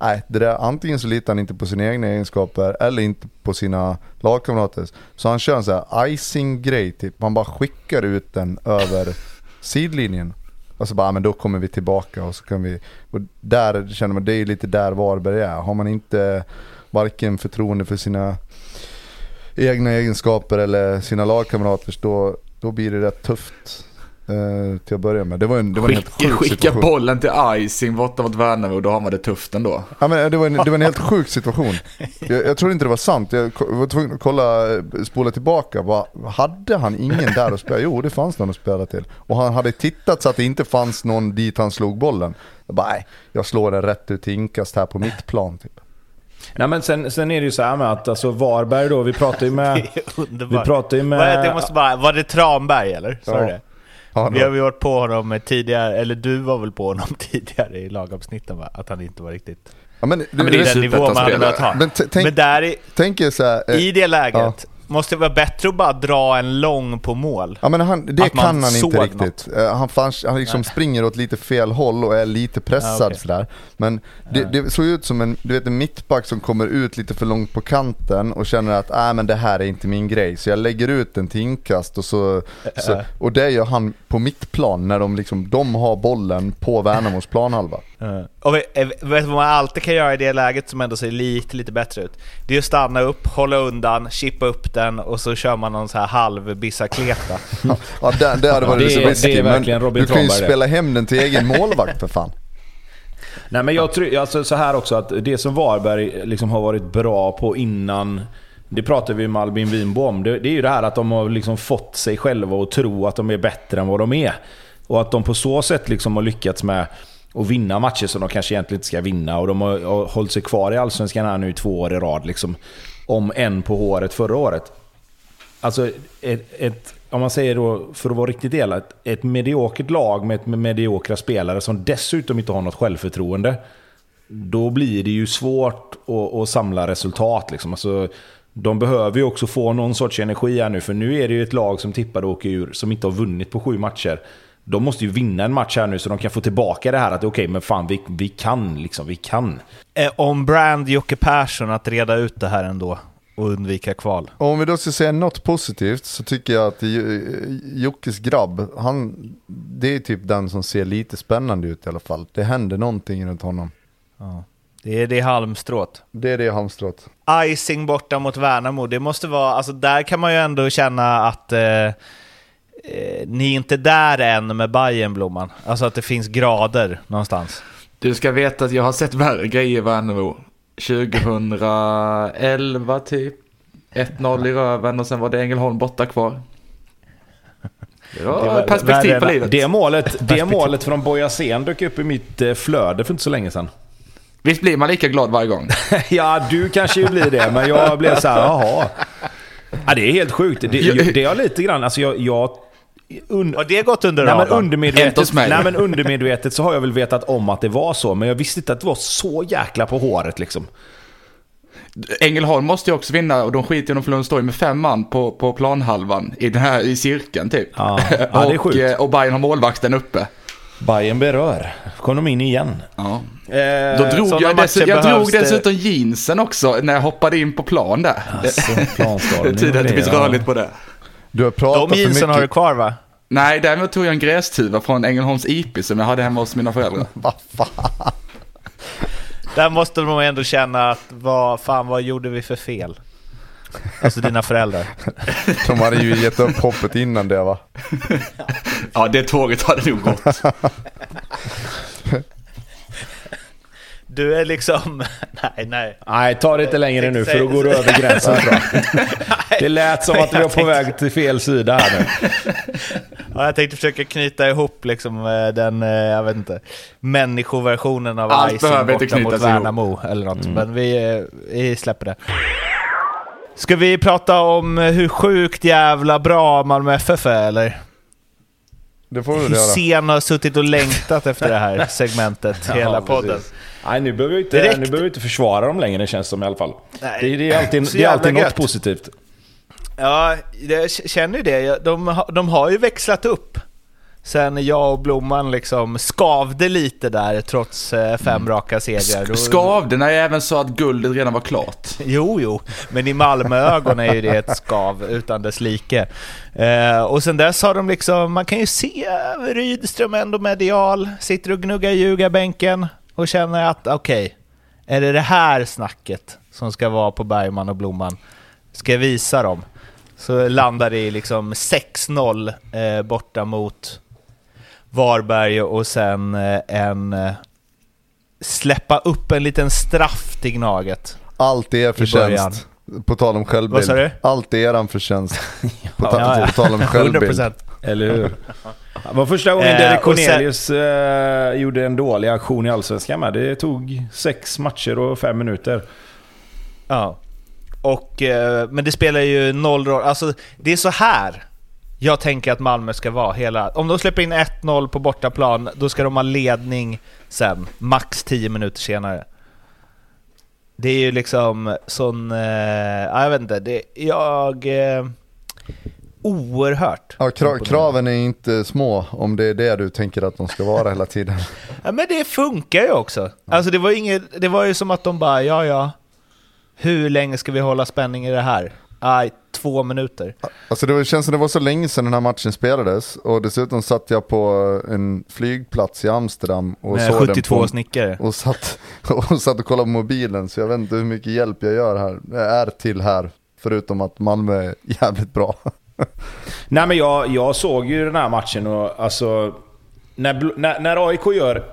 Nej, det där, antingen så litar han inte på sina egna egenskaper eller inte på sina lagkamraters. Så han kör en sån här icing-grej typ. Man bara skickar ut den över sidlinjen. Och så bara, "Ah, men då kommer vi tillbaka och så kan vi... Och där känner man, det är lite där Varberg är. Har man inte varken förtroende för sina egna egenskaper eller sina lagkamraters då, då blir det rätt tufft eh, till att börja med. Det var en, det var en helt sjuk skicka situation. bollen till icing borta mot Värnamo och då har man det tufft ändå. Ja, men det, var en, det var en helt sjuk situation. Jag, jag tror inte det var sant. Jag var tvungen att kolla, eh, spola tillbaka. Vad, hade han ingen där att spela? Jo, det fanns någon att spela till. Och han hade tittat så att det inte fanns någon dit han slog bollen. Jag bara, nej, jag slår den rätt ut till inkast här på mitt plan. Typ. Nej men sen, sen är det ju så här med att alltså Varberg då, vi pratar ju med... Det. Vi pratar ju med... Vad är det? Jag måste bara, var det Tranberg eller? Sa Ja. det? Ja, Vi har ju varit på honom tidigare, eller du var väl på honom tidigare i lagavsnitten va? Att han inte var riktigt... ja, men, Ja, men det är den nivå man hade velat ha. Men tänk- Men där i, Tänk så här, eh, i det läget, måste det vara bättre att bara dra en lång på mål? Ja men han, det kan han inte riktigt. Eh, Han, fanns, han liksom springer åt lite fel håll och är lite pressad Ja, okej. sådär. Men det, det såg ut som en, du vet, en mittback som kommer ut lite för långt på kanten och känner att äh, men det här är inte min grej. Så jag lägger ut den till inkast och så, så och det gör han på mittplan när de liksom, de har bollen på Värnamos planhalva. Och eh, vet du vad man alltid kan göra i det läget som ändå ser lite, lite bättre ut? Det är att stanna upp, hålla undan, chippa upp den och så kör man någon så här halv bicicleta. Ja det, det hade varit det så är- risky, det är verkligen Robin du kan ju det. spela hem den till egen målvakt för fan. Nej men jag tror alltså så här också att det som Varberg liksom har varit bra på innan det pratar vi med Albin Winbo om. Det, det är ju det här att de har liksom fått sig själva att tro att de är bättre än vad de är. Och att de på så sätt liksom har lyckats med att vinna matcher som de kanske egentligen inte ska vinna. Och de har, har hållit sig kvar i Allsvenskan här nu i två år i rad. Liksom, om en på håret förra året. Alltså, ett, ett, om man säger då, för att vara riktigt elak, ett mediokert lag med, ett, med mediokra spelare som dessutom inte har något självförtroende. Då blir det ju svårt att, att samla resultat. Liksom. Alltså, De behöver ju också få någon sorts energi här nu, för nu är det ju ett lag som tippade och åker ur, som inte har vunnit på sju matcher. De måste ju vinna en match här nu så de kan få tillbaka det här att okej, okay, men fan vi, vi kan liksom, vi kan. Eh, om brand Jocke Persson att reda ut det här ändå och undvika kval. Och om vi då ska säga något positivt så tycker jag att Jockes grabb, han, det är typ den som ser lite spännande ut i alla fall. Det händer någonting runt honom. Ja. Det är det halmstrået. Det är det halmstrået. Icing borta mot Värnamo, det måste vara, alltså där kan man ju ändå känna att eh, eh, ni är inte där än med Bayern Blomman. Alltså att det finns grader någonstans. Du ska veta att jag har sett värre grejer i Värnamo. 2011 typ. 1-0 i röven och sen var det Ängelholm borta kvar. Det var, det var perspektiv på livet. Det målet, det målet från Bojasen dök upp i mitt eh, flöde för inte så länge sedan. Visst blir man lika glad varje gång? ja, du kanske ju blir det, men jag blev så här, jaha. Ja, det är helt sjukt. Det, det har lite grann, alltså jag... jag un, har det gått under nej, men undermedvetet, nej, men undermedvetet så har jag väl vetat om att det var så, men jag visste inte att det var så jäkla på håret liksom. Ängelholm måste ju också vinna och de skiter ju om de står med fem man på, på planhalvan i den här i cirkeln typ. Ja, ja det är sjukt. och, eh, och Bayern har målvakten uppe. Bayern berör. kom de in igen. Ja. Eh, Då drog jag, dess, jag drog dessutom jeansen också när jag hoppade in på plan där. Alltså, det betyder att det finns rörligt på det. Du har pratat De jeansen har du kvar va? Nej, däremot tog jag en grästuva från Ängelholms IP som jag hade hemma hos mina föräldrar. Vad fan? Där måste de ändå känna att vad fan, vad gjorde vi för fel? Alltså dina föräldrar. De hade ju gett upp hoppet innan det va? Ja, det tåget hade nog gått. Du är liksom... Nej, nej. Nej, ta det inte längre nu för då går du över gränsen tror jag. Det lät som att vi var på väg till fel sida här nu. Ja, jag tänkte försöka knyta ihop liksom eh, den, eh, jag vet inte, människoversionen av Allt Icing borta mot Värnamo eller något. Mm. Men vi, eh, vi släpper det. Ska vi prata om hur sjukt jävla bra Malmö FF är eller? Det får vi göra. Hysén har suttit och längtat efter det här segmentet, hela ja, podden. Nej, nu behöver vi inte, nu behöver vi inte försvara dem längre, det känns som i alla fall. Nej, det, det är alltid, det är alltid något positivt. Ja, jag känner ju det. De, de har ju växlat upp sen jag och Blomman liksom skavde lite där trots eh, fem mm. raka segrar. Skavde när jag även sa att guldet redan var klart? Jo, jo, men i Malmöögon är ju det ett skav utan dess like. Eh, och sen dess har de liksom, man kan ju se Rydström ändå medial, sitter och gnuggar ljugarbänken och känner att okej, okay, är det det här snacket som ska vara på Bergman och Blomman? Ska jag visa dem? Så landar det i liksom 6-0 eh, borta mot Varberg och sen eh, en... Eh, släppa upp en liten straff till Gnaget. Allt är förtjänst. På tal om självbild. Vad sa du? Allt är eran förtjänst. På, ta ja, ja. på tal om självbild. 100%. Eller hur? Det var första gången eh, Derek Cornelius sen... eh, gjorde en dålig aktion i Allsvenskan med. Det tog sex matcher och fem minuter. Ja. Och, eh, men det spelar ju noll roll. Alltså, det är så här jag tänker att Malmö ska vara hela... Om de släpper in 1-0 på bortaplan, då ska de ha ledning sen, max 10 minuter senare. Det är ju liksom sån... Eh, jag vet inte, det, jag... Eh, oerhört. Ja, kra kraven är inte små om det är det du tänker att de ska vara hela tiden. Ja, men det funkar ju också. Alltså det var, inget, det var ju som att de bara, ja ja, hur länge ska vi hålla spänning i det här? Nej, två minuter. Alltså det känns som det var så länge sedan den här matchen spelades och dessutom satt jag på en flygplats i Amsterdam och Med såg 72 den på, snickare. Och satt, och satt och kollade på mobilen så jag vet inte hur mycket hjälp jag gör här, jag är till här. Förutom att Malmö är jävligt bra. Nej men jag, jag såg ju den här matchen och alltså när, när, när, AIK gör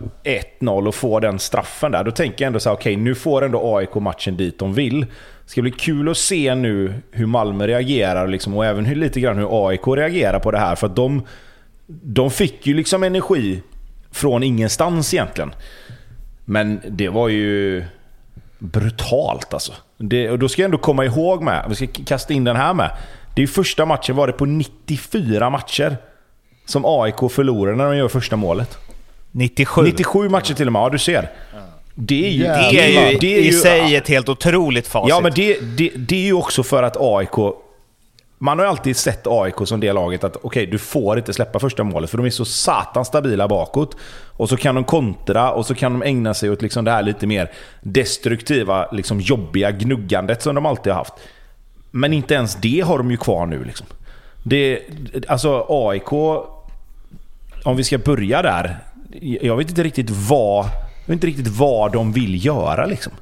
1-0 och får den straffen där, då tänker jag ändå så här: okej okay, nu får ändå AIK matchen dit de vill. Det ska bli kul att se nu hur Malmö reagerar liksom, och även hur, lite grann hur AIK reagerar på det här. För att de, de fick ju liksom energi från ingenstans egentligen. Men det var ju brutalt alltså. Det, och då ska jag ändå komma ihåg med, vi ska kasta in den här med. Det är första matchen var det på 94 matcher som AIK förlorar när de gör första målet. 97? 97 matcher till och med, ja du ser. Det är ju, Jävlar. Det är ju det är i ju- sig ett helt otroligt facit. Ja, men det, det, det är ju också för att AIK... Man har ju alltid sett AIK som det laget att okej, du får inte släppa första målet för de är så satans stabila bakåt. Och så kan de kontra och så kan de ägna sig åt liksom det här lite mer destruktiva, liksom jobbiga gnuggandet som de alltid har haft. Men inte ens det har de ju kvar nu. Liksom. Det, alltså AIK, om vi ska börja där. Jag vet inte riktigt vad, jag vet inte riktigt vad de vill göra. Liksom.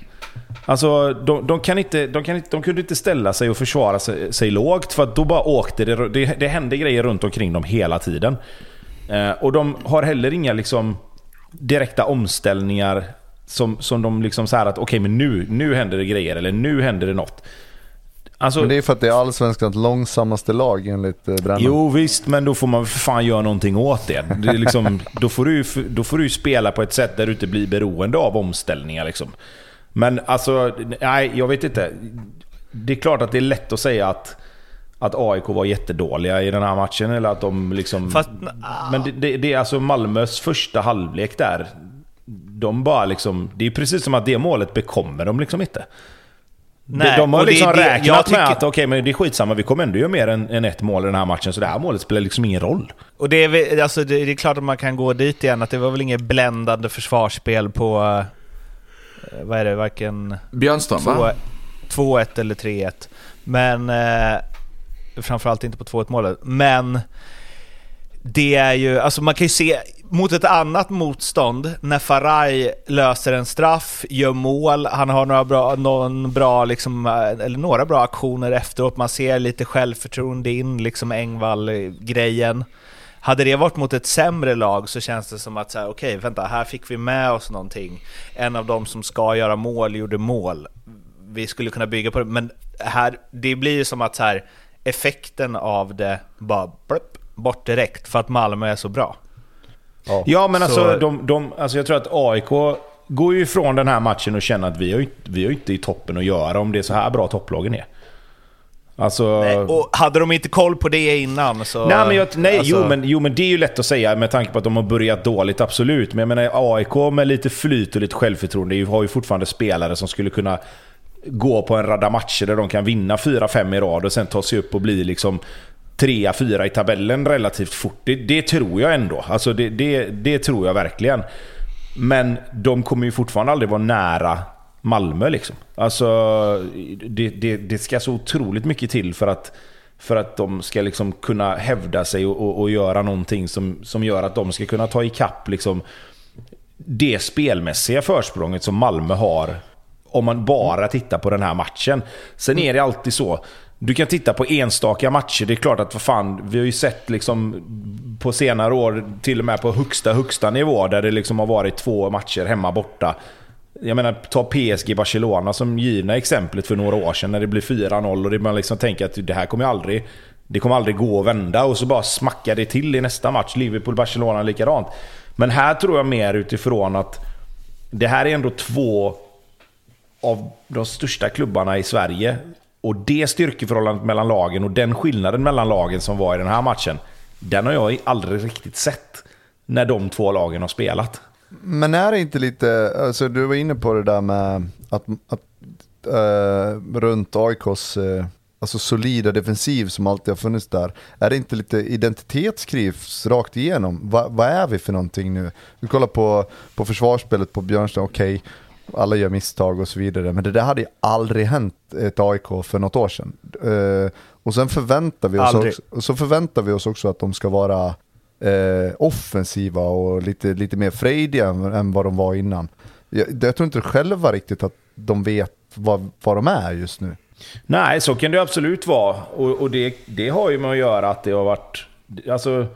Alltså, de, de, kan inte, de, kan inte, de kunde inte ställa sig och försvara sig, sig lågt för att då bara åkte det, det... Det hände grejer runt omkring dem hela tiden. Eh, och de har heller inga liksom, direkta omställningar som, som de liksom så här att okej men nu, nu händer det grejer eller nu händer det något. Alltså, Men det är för att det är allsvenskans långsammaste lag enligt eh, Brännan. Jo visst, men då får man för fan göra någonting åt det. det är liksom, då, får du, ju- då får du spela på ett sätt där du inte blir beroende av omställningar. Liksom. Men alltså, nej jag vet inte. Det är klart att det är lätt att säga att, att AIK var jättedåliga i den här matchen. Eller att de liksom... Fast- men det, det, det är alltså Malmös första halvlek där. De bara liksom... Det är precis som att det målet bekommer de liksom inte. Nej, de, de har det- liksom det- jag räknat tycker- med att okej, men det är skitsamma, vi kommer ändå göra mer än, än ett mål i den här matchen, så det här målet spelar liksom ingen roll. Och det är, alltså, det, det är klart att man kan gå dit igen, att det var väl inget bländande försvarsspel på... eh, vad är det? Varken Björnström va? 2 2-1 eller 3-1. Men... Eh, framförallt inte på 2-1 målet. Men... Det är ju, alltså man kan ju se mot ett annat motstånd, när Faraj löser en straff, gör mål, han har några bra, någon bra liksom, eh, eller några bra aktioner efteråt, man ser lite självförtroende in, liksom Engvall-grejen. Hade det varit mot ett sämre lag så känns det som att så här, okej, vänta, här fick vi med oss någonting. En av dem som ska göra mål gjorde mål. Vi skulle kunna bygga på det, men här, det blir ju som att så här, effekten av det bara plupp, bort direkt för att Malmö är så bra. Ja, men Så- alltså, de, de, alltså jag tror att AIK går ju ifrån den här matchen och känner att vi har vi har inte i toppen att göra om det är så här bra topplagen är. Alltså... Nej, och hade de inte koll på det innan så... Nej, men, jag, nej alltså- jo, men, jo, men det är ju lätt att säga med tanke på att de har börjat dåligt, absolut. Men jag menar AIK med lite flyt och lite självförtroende har ju fortfarande spelare som skulle kunna gå på en radda matcher där de kan vinna 4-5 i rad och sen ta sig upp och bli liksom 3-4 i tabellen relativt fort. Det, det tror jag ändå. Alltså det, det, det tror jag verkligen. Men de kommer ju fortfarande aldrig vara nära Malmö liksom. Alltså, det, det, det ska så otroligt mycket till för att, för att de ska liksom kunna hävda sig och, och, och göra någonting som, som gör att de ska kunna ta ikapp liksom det spelmässiga försprånget som Malmö har om man bara tittar på den här matchen. Sen är det alltid så. Du kan titta på enstaka matcher. Det är klart att vad fan, vi har ju sett liksom på senare år till och med på högsta, högsta nivå där det liksom har varit två matcher hemma borta. Jag menar, ta PSG Barcelona som givna exemplet för några år sedan när det blir 4-0 och det man liksom tänker att det här kommer aldrig det kommer aldrig gå att vända och så bara smackar det till i nästa match. Liverpool-Barcelona likadant. Men här tror jag mer utifrån att det här är ändå två av de största klubbarna i Sverige. Och det styrkeförhållandet mellan lagen och den skillnaden mellan lagen som var i den här matchen. Den har jag aldrig riktigt sett när de två lagen har spelat. Men är det inte lite, alltså du var inne på det där med att, att äh, runt AIKs äh, eh, alltså solida defensiv som alltid har funnits där. Är det inte lite identitetskris rakt igenom? Va, vad är vi för någonting nu? Du kollar på, på försvarsspelet på Björnström, okej, alla gör misstag och så vidare. Men det där hade ju aldrig hänt ett AIK för något år sedan. Eh, och sen förväntar vi oss Aldrig. också, så förväntar vi oss också att de ska vara eh, offensiva och lite, lite mer frejdiga än, än vad de var innan. Jag, jag tror inte själva riktigt att de vet vad, vad de är just nu. Nej, så kan det absolut vara. Och, och det, det har ju med att göra att det har varit... Alltså,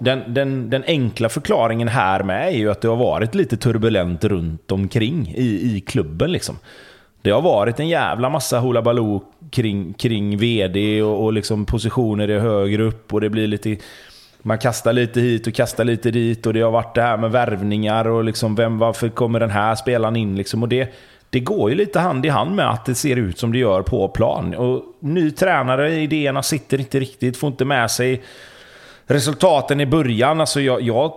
den, den, den enkla förklaringen här med är ju att det har varit lite turbulent runt omkring i, i klubben. Liksom. Det har varit en jävla massa hula baloo kring, kring vd och, och liksom positioner är högre upp och det blir lite... Man kastar lite hit och kastar lite dit och det har varit det här med värvningar och liksom vem, varför kommer den här spelaren in liksom. Och det, det går ju lite hand i hand med att det ser ut som det gör på plan. Och ny tränare, idéerna sitter inte riktigt, får inte med sig resultaten i början. Alltså jag, jag,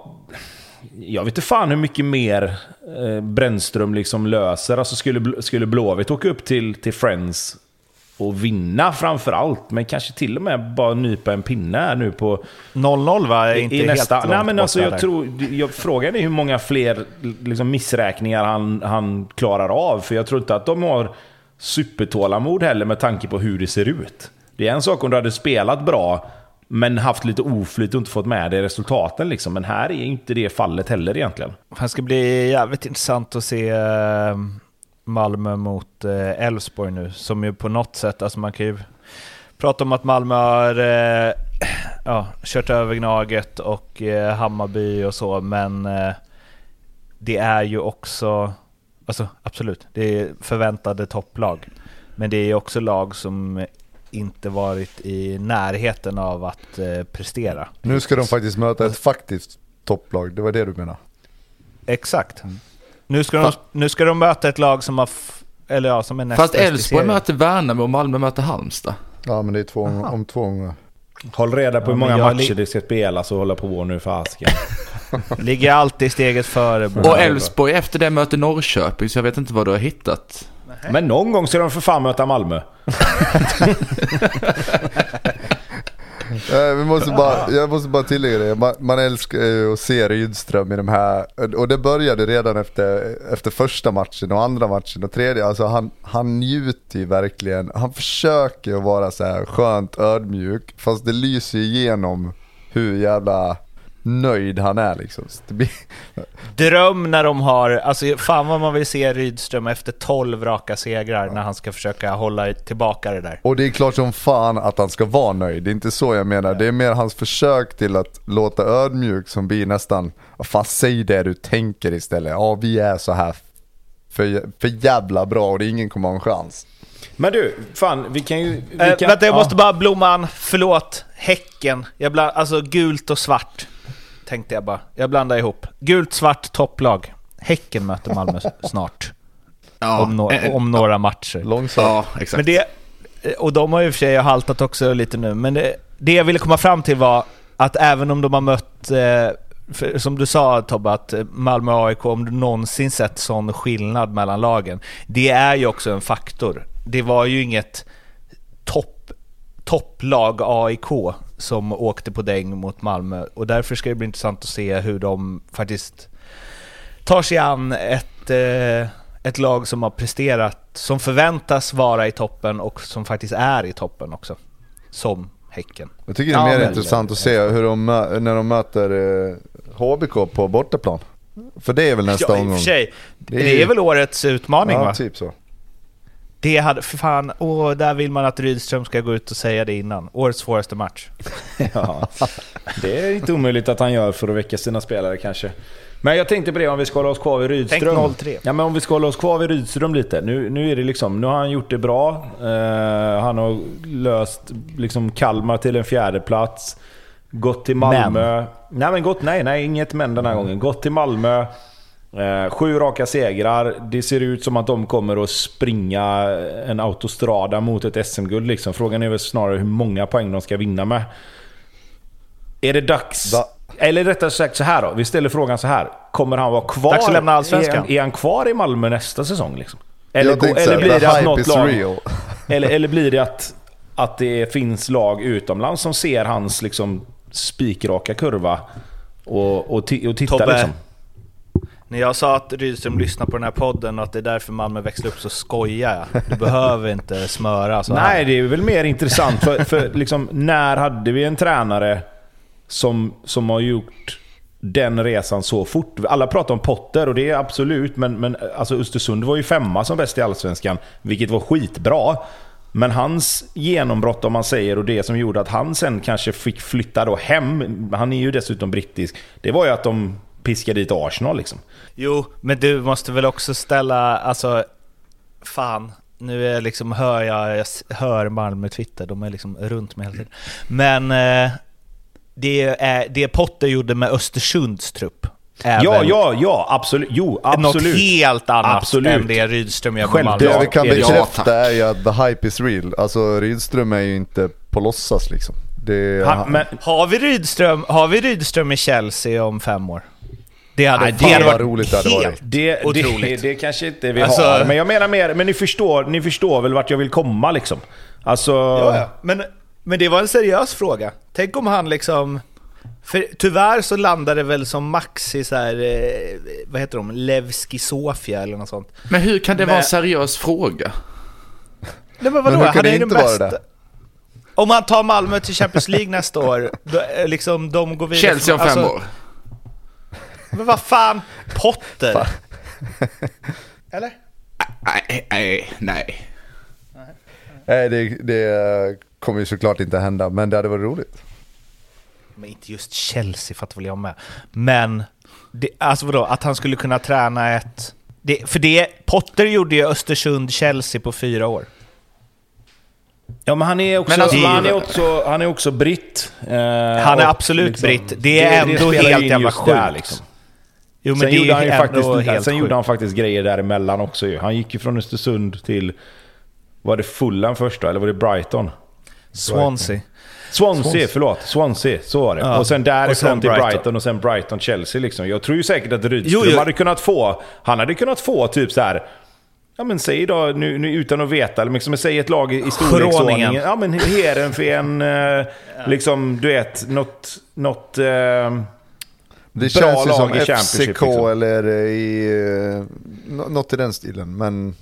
jag vet inte fan hur mycket mer eh, Brännström liksom löser. Alltså skulle, skulle Blåvitt åka upp till, till Friends och vinna framför allt, men kanske till och med bara nypa en pinne här nu på 0-0 va? Är inte i helt nästa, långt nej men alltså jag där. tror, jag, frågan är hur många fler liksom, missräkningar han, han klarar av. För jag tror inte att de har supertålamod heller med tanke på hur det ser ut. Det är en sak om du hade spelat bra, men haft lite oflyt och inte fått med det i resultaten liksom. Men här är inte det fallet heller egentligen. Det ska bli jävligt intressant att se eh, Malmö mot eh, Elfsborg nu. Som ju på något sätt, alltså man kan ju prata om att Malmö har eh, ja, kört över Gnaget och Hammarby och så, men det är ju också, alltså absolut, det är förväntade topplag. Men det är också lag som inte varit i närheten av att eh, prestera. Nu ska de faktiskt möta ett faktiskt topplag, det var det du menade? Exakt. Nu, ska de, nu ska de möta ett lag som har... Eller ja, som är näst Fast Elfsborg möter Värnamo och Malmö möter Halmstad. Ja men det är två, om två gånger. Håll reda på Ja, hur många matcher det ska spelas och hålla på nu för asken. Ligger alltid steget före. Och Elfsborg efter det möter Norrköping, så jag vet inte vad du har hittat. Men någon gång ska de för fan möta Malmö. Vi måste bara, jag måste bara tillägga det, man, man älskar ju att se Rydström i de här, och det började redan efter, efter första matchen och andra matchen och tredje, alltså han, han njuter ju verkligen, han försöker att vara så här skönt ödmjuk, fast det lyser ju igenom hur jävla nöjd han är liksom. Så Det blir, Dröm när de har... Alltså fan vad man vill se Rydström efter 12 raka segrar när han ska försöka hålla tillbaka det där. och det är klart som fan att han ska vara nöjd, det är inte så jag menar, det är mer hans försök till att låta ödmjuk som blir nästan, fan säg det du tänker istället, ja vi är så här för, för jävla bra och det är ingen kommer ha en chans. Men du, fan vi kan ju... Vi Eh, kan, vänta, jag ja. måste bara blomman. Förlåt. Häcken. Jag bland, alltså gult och svart. Tänkte jag bara. Jag blandar ihop. Gult, svart, topplag. Häcken möter Malmö snart. om, no eh, om några matcher. Långsamt. Ja, exakt. Men det, och de har ju i och för sig haltat också lite nu, men det, det jag ville komma fram till var att även om de har mött, eh, för, som du sa Tobbe, att Malmö och AIK, om du någonsin sett sån skillnad mellan lagen, det är ju också en faktor. Det var ju inget topp, topplag AIK som åkte på däng mot Malmö och därför ska det bli intressant att se hur de faktiskt tar sig an ett, eh, ett lag som har presterat, som förväntas vara i toppen och som faktiskt är i toppen också. Som Häcken. Jag tycker det är Ja, mer men- intressant att se hur de, när de möter eh, HBK på bortaplan. För det är väl nästa ja, omgång? Det Det är är, ju- väl årets utmaning Ja, va? typ så. Det hade, för fan, åh, där vill man att Rydström ska gå ut och säga det innan. Årets svåraste match. Ja, det är inte omöjligt att han gör för att väcka sina spelare kanske. Men jag tänkte på det om vi ska hålla oss kvar vid Rydström. Tänk 0-3. Ja, men om vi ska hålla oss kvar vid Rydström lite. Nu, nu är det liksom, nu har han gjort det bra. Eh, han har löst liksom Kalmar till en fjärde plats. Gått till Malmö. Nej, men gått, nej, nej, inget men den här gången. Gått till Malmö. Eh, sju raka segrar. Det ser ut som att de kommer att springa en autostrada mot ett SM-guld. Liksom. Frågan är väl snarare hur många poäng de ska vinna med. Är det dags... Da- Eller rättare sagt så här då. Vi ställer frågan så här. Kommer han vara kvar? Dags att lämna Allsvenskan. Är är han kvar i Malmö nästa säsong? Liksom? Eller, gå- eller blir det att något lag... Eller, eller blir det att, att det finns lag utomlands som ser hans liksom, spikraka kurva och, och, och tittar Tobbe, liksom? När jag sa att Rydström lyssnar på den här podden och att det är därför Malmö växlar upp så skojar jag. Du behöver inte smöra så här. Nej, det är väl mer intressant för, för liksom, när hade vi en tränare som, som har gjort den resan så fort? Alla pratar om Potter och det är absolut, men, men alltså Östersund var ju femma som bäst i Allsvenskan, vilket var skitbra. Men hans genombrott om man säger och det som gjorde att han sen kanske fick flytta då hem, han är ju dessutom brittisk, det var ju att de piskade dit Arsenal liksom. Jo, men du måste väl också ställa, alltså, fan. Nu är liksom, hör jag, jag hör Malmö Twitter, de är liksom runt mig hela tiden. Men eh, det, är, det Potter gjorde med Östersunds trupp Ja, ja, ja, absolut. Jo, absolut. något helt annat Absolut. än det Rydström gör med. Malmö. Det vi kan bekräfta är ju att the hype is real. Alltså Rydström är ju inte på låtsas liksom. Det Han, men, Har vi, Rydström, har vi Rydström i Chelsea om fem år? Det hade, Nej, det det hade var varit roligt det hade varit. Det, det, otroligt. det kanske inte vi Alltså- har, men jag menar mer, men ni förstår, ni förstår väl vart jag vill komma liksom? Alltså... Ja, ja. Men, men det var en seriös fråga. Tänk om han liksom... För tyvärr så landade det väl som max i så här, eh, vad heter de, Levski Sofia eller något sånt. Men hur kan det Men- vara en seriös fråga? Nej men vadå, Men han det är ju inte den bästa. det? Om man tar Malmö till Champions League nästa år, då, eh, liksom de går vidare. Chelsea om fem alltså, år. Men vad fan, Potter? Eller? Nej, nej, nej. Nej, det, det kommer ju såklart inte hända, men det hade varit roligt. Men inte just Chelsea fattar väl jag med. Men, det, alltså vadå, att han skulle kunna träna ett... Det, för det, Potter gjorde ju Östersund-Chelsea på fyra år. Ja men han är också, alltså, men han det- är också, han är också britt. eh, Han är absolut britt. Det är ändå helt jävla sjukt. liksom. Jo men Sen, gjorde ju han, ju faktiskt, sen gjorde han faktiskt grejer däremellan också ju. Han gick ju från Östersund till... Var det Fulham först då, eller var det Brighton? Swansea. Swansea, förlåt. Swansea, så var det. Ja. Och sen därifrån Och sen till Brighton. Brighton. och sen Brighton-Chelsea liksom. Jag tror ju säkert att Rydström Jo, hade kunnat få... Han hade kunnat få typ så här. Ja men säg då, nu, nu utan att veta, eller liksom, säg ett lag i i storleksordningen. Ja men Heerenveen, eh, liksom du vet, något... något eh, Det känns ju som FCK liksom. eller i... nå- Något i den stilen, men...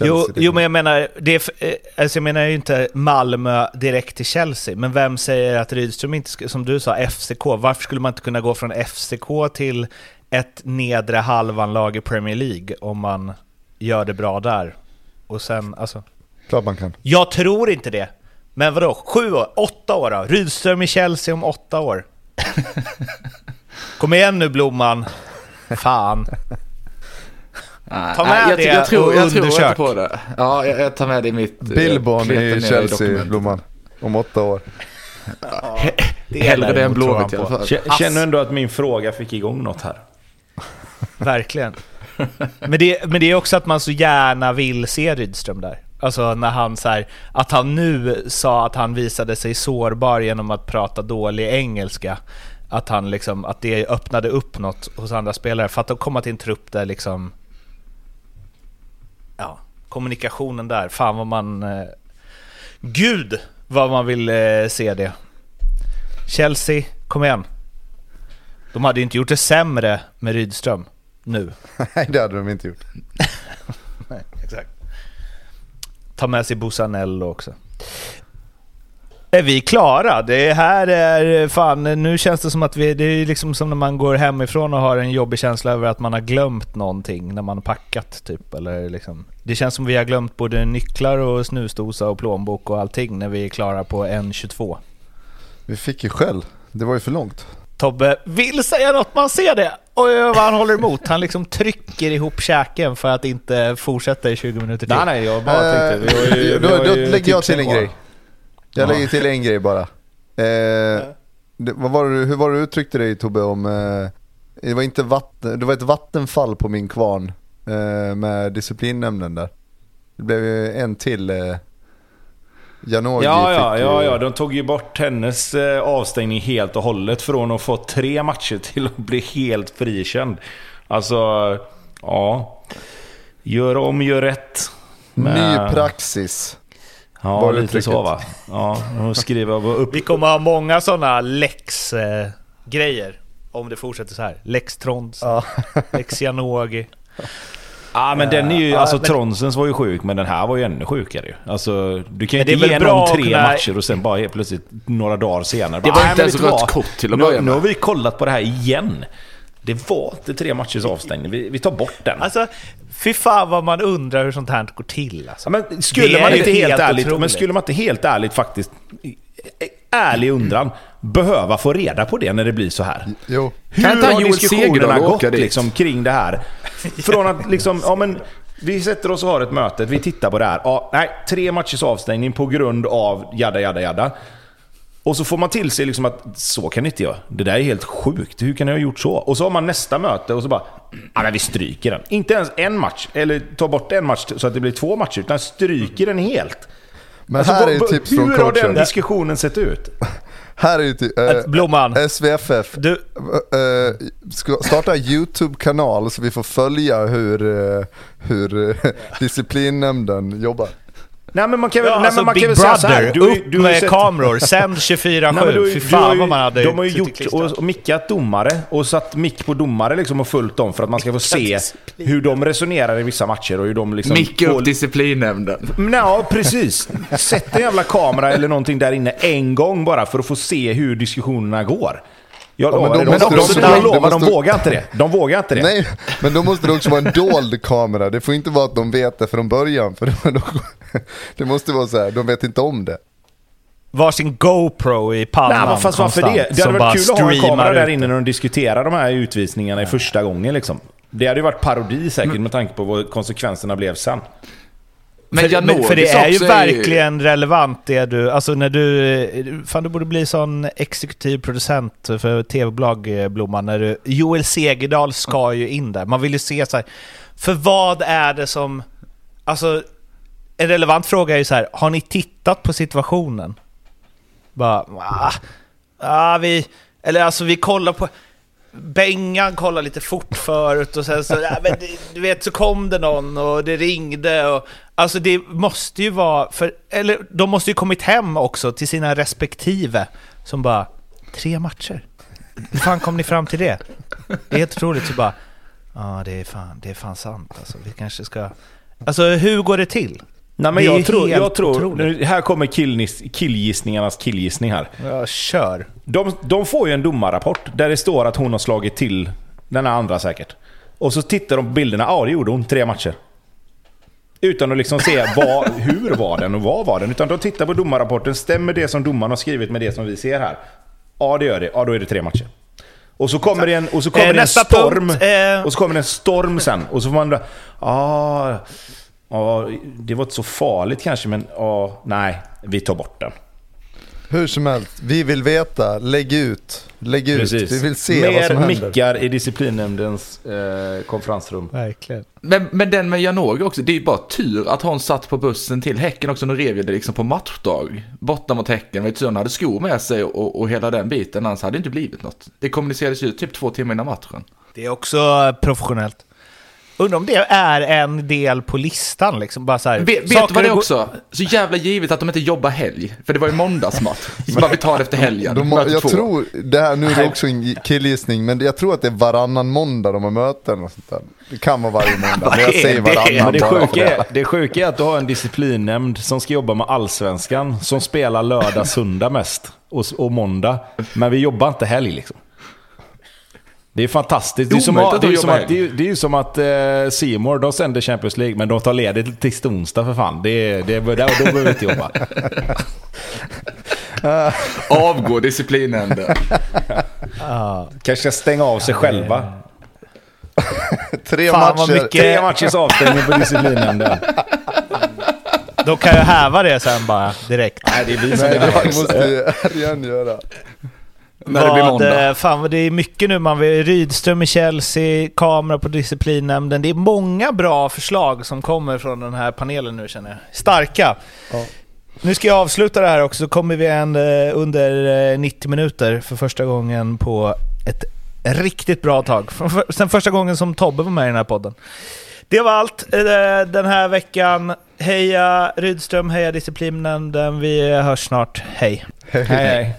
Jo, jo, men jag menar, det är, eh, alltså jag menar ju inte Malmö direkt till Chelsea, men vem säger att Rydström inte, som du sa, FCK, varför skulle man inte kunna gå från FCK till ett nedre halvan-lag i Premier League om man gör det bra där? Och sen, alltså... Klart man kan. Jag tror inte det. Men vadå, sju år, åtta år då? Rydström i Chelsea om åtta år. Kom igen nu Blomman. Fan. Ta med jag, det jag tror, och jag tror undersök. inte på det. Ja, jag, jag tar med det i mitt... eh, Billborn i Chelsea. Blomman. Om åtta år. Det Hellre det än tror Blåvitt i alla fall. Kä- Känner ändå att min fråga fick igång något här. Verkligen. Men det, men det är också att man så gärna vill se Rydström där. Alltså när han så här, att han nu sa att han visade sig sårbar genom att prata dålig engelska. Att han liksom, att det öppnade upp något hos andra spelare. För att komma till en trupp där liksom, ja, kommunikationen där, fan vad man, eh, gud vad man vill eh, se det. Chelsea, kom igen. De hade ju inte gjort det sämre med Rydström nu. Nej, det hade de inte gjort. Nej, exakt. Ta med sig Busanello också. Är vi klara? Det här är fan, nu känns det som att vi, det är liksom som när man går hemifrån och har en jobbig känsla över att man har glömt någonting när man har packat typ. Eller liksom. Det känns som vi har glömt både nycklar och snusdosa och plånbok och allting när vi är klara på 1.22. Vi fick ju skäll. Det var ju för långt. Tobbe vill säga något, man ser det! Och vad han håller emot. Han liksom trycker ihop käken för att inte fortsätta i 20 minuter till. Nej, nej, jag bara tänkte... Vi har ju, Eh, då vi har då ju lägger jag till en grej. Jag Ja. lägger till en grej bara. Eh, det, var det, hur var det du uttryckte dig Tobbe om... Eh, det, var inte vatten, det var ett vattenfall på min kvarn eh, med disciplinnämnden där. Det blev ju en till. Eh, Janogy Ja, ja, fick ja, ja. De tog ju bort hennes eh, avstängning helt och hållet från att få tre matcher till att bli helt frikänd. Alltså, ja. Gör om, gör rätt. Ny Men- praxis. Ja, var lite uttrycket. så va. Ja, skriva upp. Vi kommer ha många sådana Lex-grejer om det fortsätter så här. Lex Trons, Ja. Lex Janogy. Ja, men den är ju... Ja, Alltså men- Tronsens var ju sjuk, men den här var ju ännu sjukare ju. Alltså, du kan ju inte ge någon tre kunna- matcher och sen bara helt plötsligt några dagar senare. Det bara, var "Nej, inte ens rött kort till att nu, börja Nu med." har vi kollat på det här igen. Det var inte tre matchers avstängning. Vi, vi tar bort den. Alltså, fy fan vad man undrar hur sånt här går till. Alltså. Ja, men skulle Det man inte helt, helt ärligt, men skulle man inte helt ärligt faktiskt, ärlig undran, behöva få reda på det när det blir så här? Jo. Hur Kan har diskussionerna gått liksom, kring det här? Från att liksom, ja men, vi sätter oss och har ett möte, vi tittar på det här. Ja, nej, tre matchers avstängning på grund av jada jada jada. Och så får man till sig liksom att så kan inte göra. Det där är helt sjukt. Hur kan ni ha gjort så? Och så har man nästa möte och så bara, ja men vi stryker den. Inte ens en match, eller tar bort en match så att det blir två matcher, utan stryker den helt. Men Alltså, här är vad- tips hur från har den coachen. diskussionen sett ut? Här är ju typ, Att eh, Blomman, SVFF du, eh, ska starta en YouTube-kanal så vi får följa hur, eh, hur eh, disciplinnämnden jobbar. Nej men man kan väl, ja, nej, alltså men man kan Big väl säga så här. Brother, Du, har ju- upp du med sett- kameror, sänd Nej, men 24-7. du- Fy du fan vad man hade De har ju gjort och, och mickat domare och satt mick på domare liksom och följt dem för att man ska få se hur de resonerar i vissa matcher och hur de liksom... Micka får- upp disciplinnämnden. Men Ja, precis. Sätt en jävla kamera eller någonting där inne en gång bara för att få se hur diskussionerna går. Jag Ja, men lovar, då de, de, det de, lovar, de vågar inte det. De vågar inte det. Nej, men då måste det också vara en dold kamera. Det får inte vara att de vet det från början. För då, då, det måste vara så här, de vet inte om det. Varsin GoPro i pannan Nej, men fast varför det? Det hade varit kul att ha en kamera där inne när de diskuterar de här utvisningarna i första gången. Liksom. Det hade ju varit parodi säkert Mm. med tanke på vad konsekvenserna blev sen. Men för, Janowicz för det är ju verkligen relevant det du... Alltså när du... Fan du borde bli sån exekutiv producent för tv-bolag eh, Blomman. När du, Joel Segerdahl ska ju in där. Man vill ju se så här. För vad är det som... Alltså en relevant fråga är ju så här. Har ni tittat på situationen? Bara... Ah, ah, vi... Eller alltså vi kollar på... Bengan kollade lite fort förut och sen så, ja, men du vet, så kom det någon och det ringde och... Alltså det måste ju vara, för, eller de måste ju kommit hem också till sina respektive som bara, tre matcher? Hur fan kom ni fram till det? Det är helt otroligt, så bara, ja det är fan, det är fan sant alltså, vi kanske ska... Alltså hur går det till? Nej, men jag tror, jag tror nu, här kommer killnis, killgissningarnas killgissning här. Ja, kör. De, de får ju en domarrapport där det står att hon har slagit till den här andra säkert. Och så tittar de på bilderna, ja det gjorde hon, tre matcher. Utan att liksom se vad, hur var den och vad var den. Utan de tittar på domarrapporten, stämmer det som domaren har skrivit med det som vi ser här? Ja det gör det, ja då är det tre matcher. Och så kommer det en, och så kommer Eh, en storm. punkt, eh. Och så kommer det en storm sen. Och så får man... Ja, ja, det var inte så farligt kanske men ja, nej, vi tar bort den. Hur som helst, vi vill veta, lägg ut, lägg ut. Vi vill se Mer vad som händer. mickar i disciplinnämndens eh, konferensrum. Verkligen. Men, men den med Janogy också, det är ju bara tur att hon satt på bussen till Häcken också. Nu rev ju det liksom på matchdag. Borta mot Häcken. Ju tur hon hade skor med sig och, och hela den biten. Annars hade det inte blivit något. Det kommunicerades ju typ två timmar innan matchen. Det är också professionellt. Undrar om det är en del på listan liksom, bara så här. Vet, vet du vad det är går- också? Så jävla givet att de inte jobbar helg. För det var ju måndagsmatch. Så bara vi tar det efter helgen. De, Möter jag två. tror, det här, nu är det också en killgissning, men jag tror att det är varannan måndag de har möten och sånt där. Det kan vara varje måndag, men jag säger det? varannan Men det sjuka, är, det sjuka är att du har en disciplinnämnd som ska jobba med allsvenskan, som spelar lördag, söndag mest och, och måndag. Men vi jobbar inte helg liksom. Det är fantastiskt. Det är, som att, att det är, som att, det är, det är som att eh, Seymour, de sänder Champions League, men de tar ledigt till onsdag för fan. Det, är- det, är- då behöver vi inte jobba. Avgå disciplinnämnden. Kanske ska stänga av sig själva. Tre Fan, matcher. mycket- Tre matchers avstängning på disciplinnämnden. De kan ju häva det sen bara direkt. Nej, det är vi som är det det. måste göra. När det blir Vad, måndag. eh, Fan vad det är mycket nu. Man vill Rydström i Chelsea, kamera på disciplinnämnden. Det är många bra förslag som kommer från den här panelen nu känner jag. Starka. Ja. Nu ska jag avsluta det här också, så kommer vi en, eh, under eh, 90 minuter för första gången på ett riktigt bra tag. Sen första gången som Tobbe var med i den här podden. Det var allt eh, den här veckan. Heja Rydström, heja disciplinnämnden. Vi hörs snart. Hej! Hej, hej.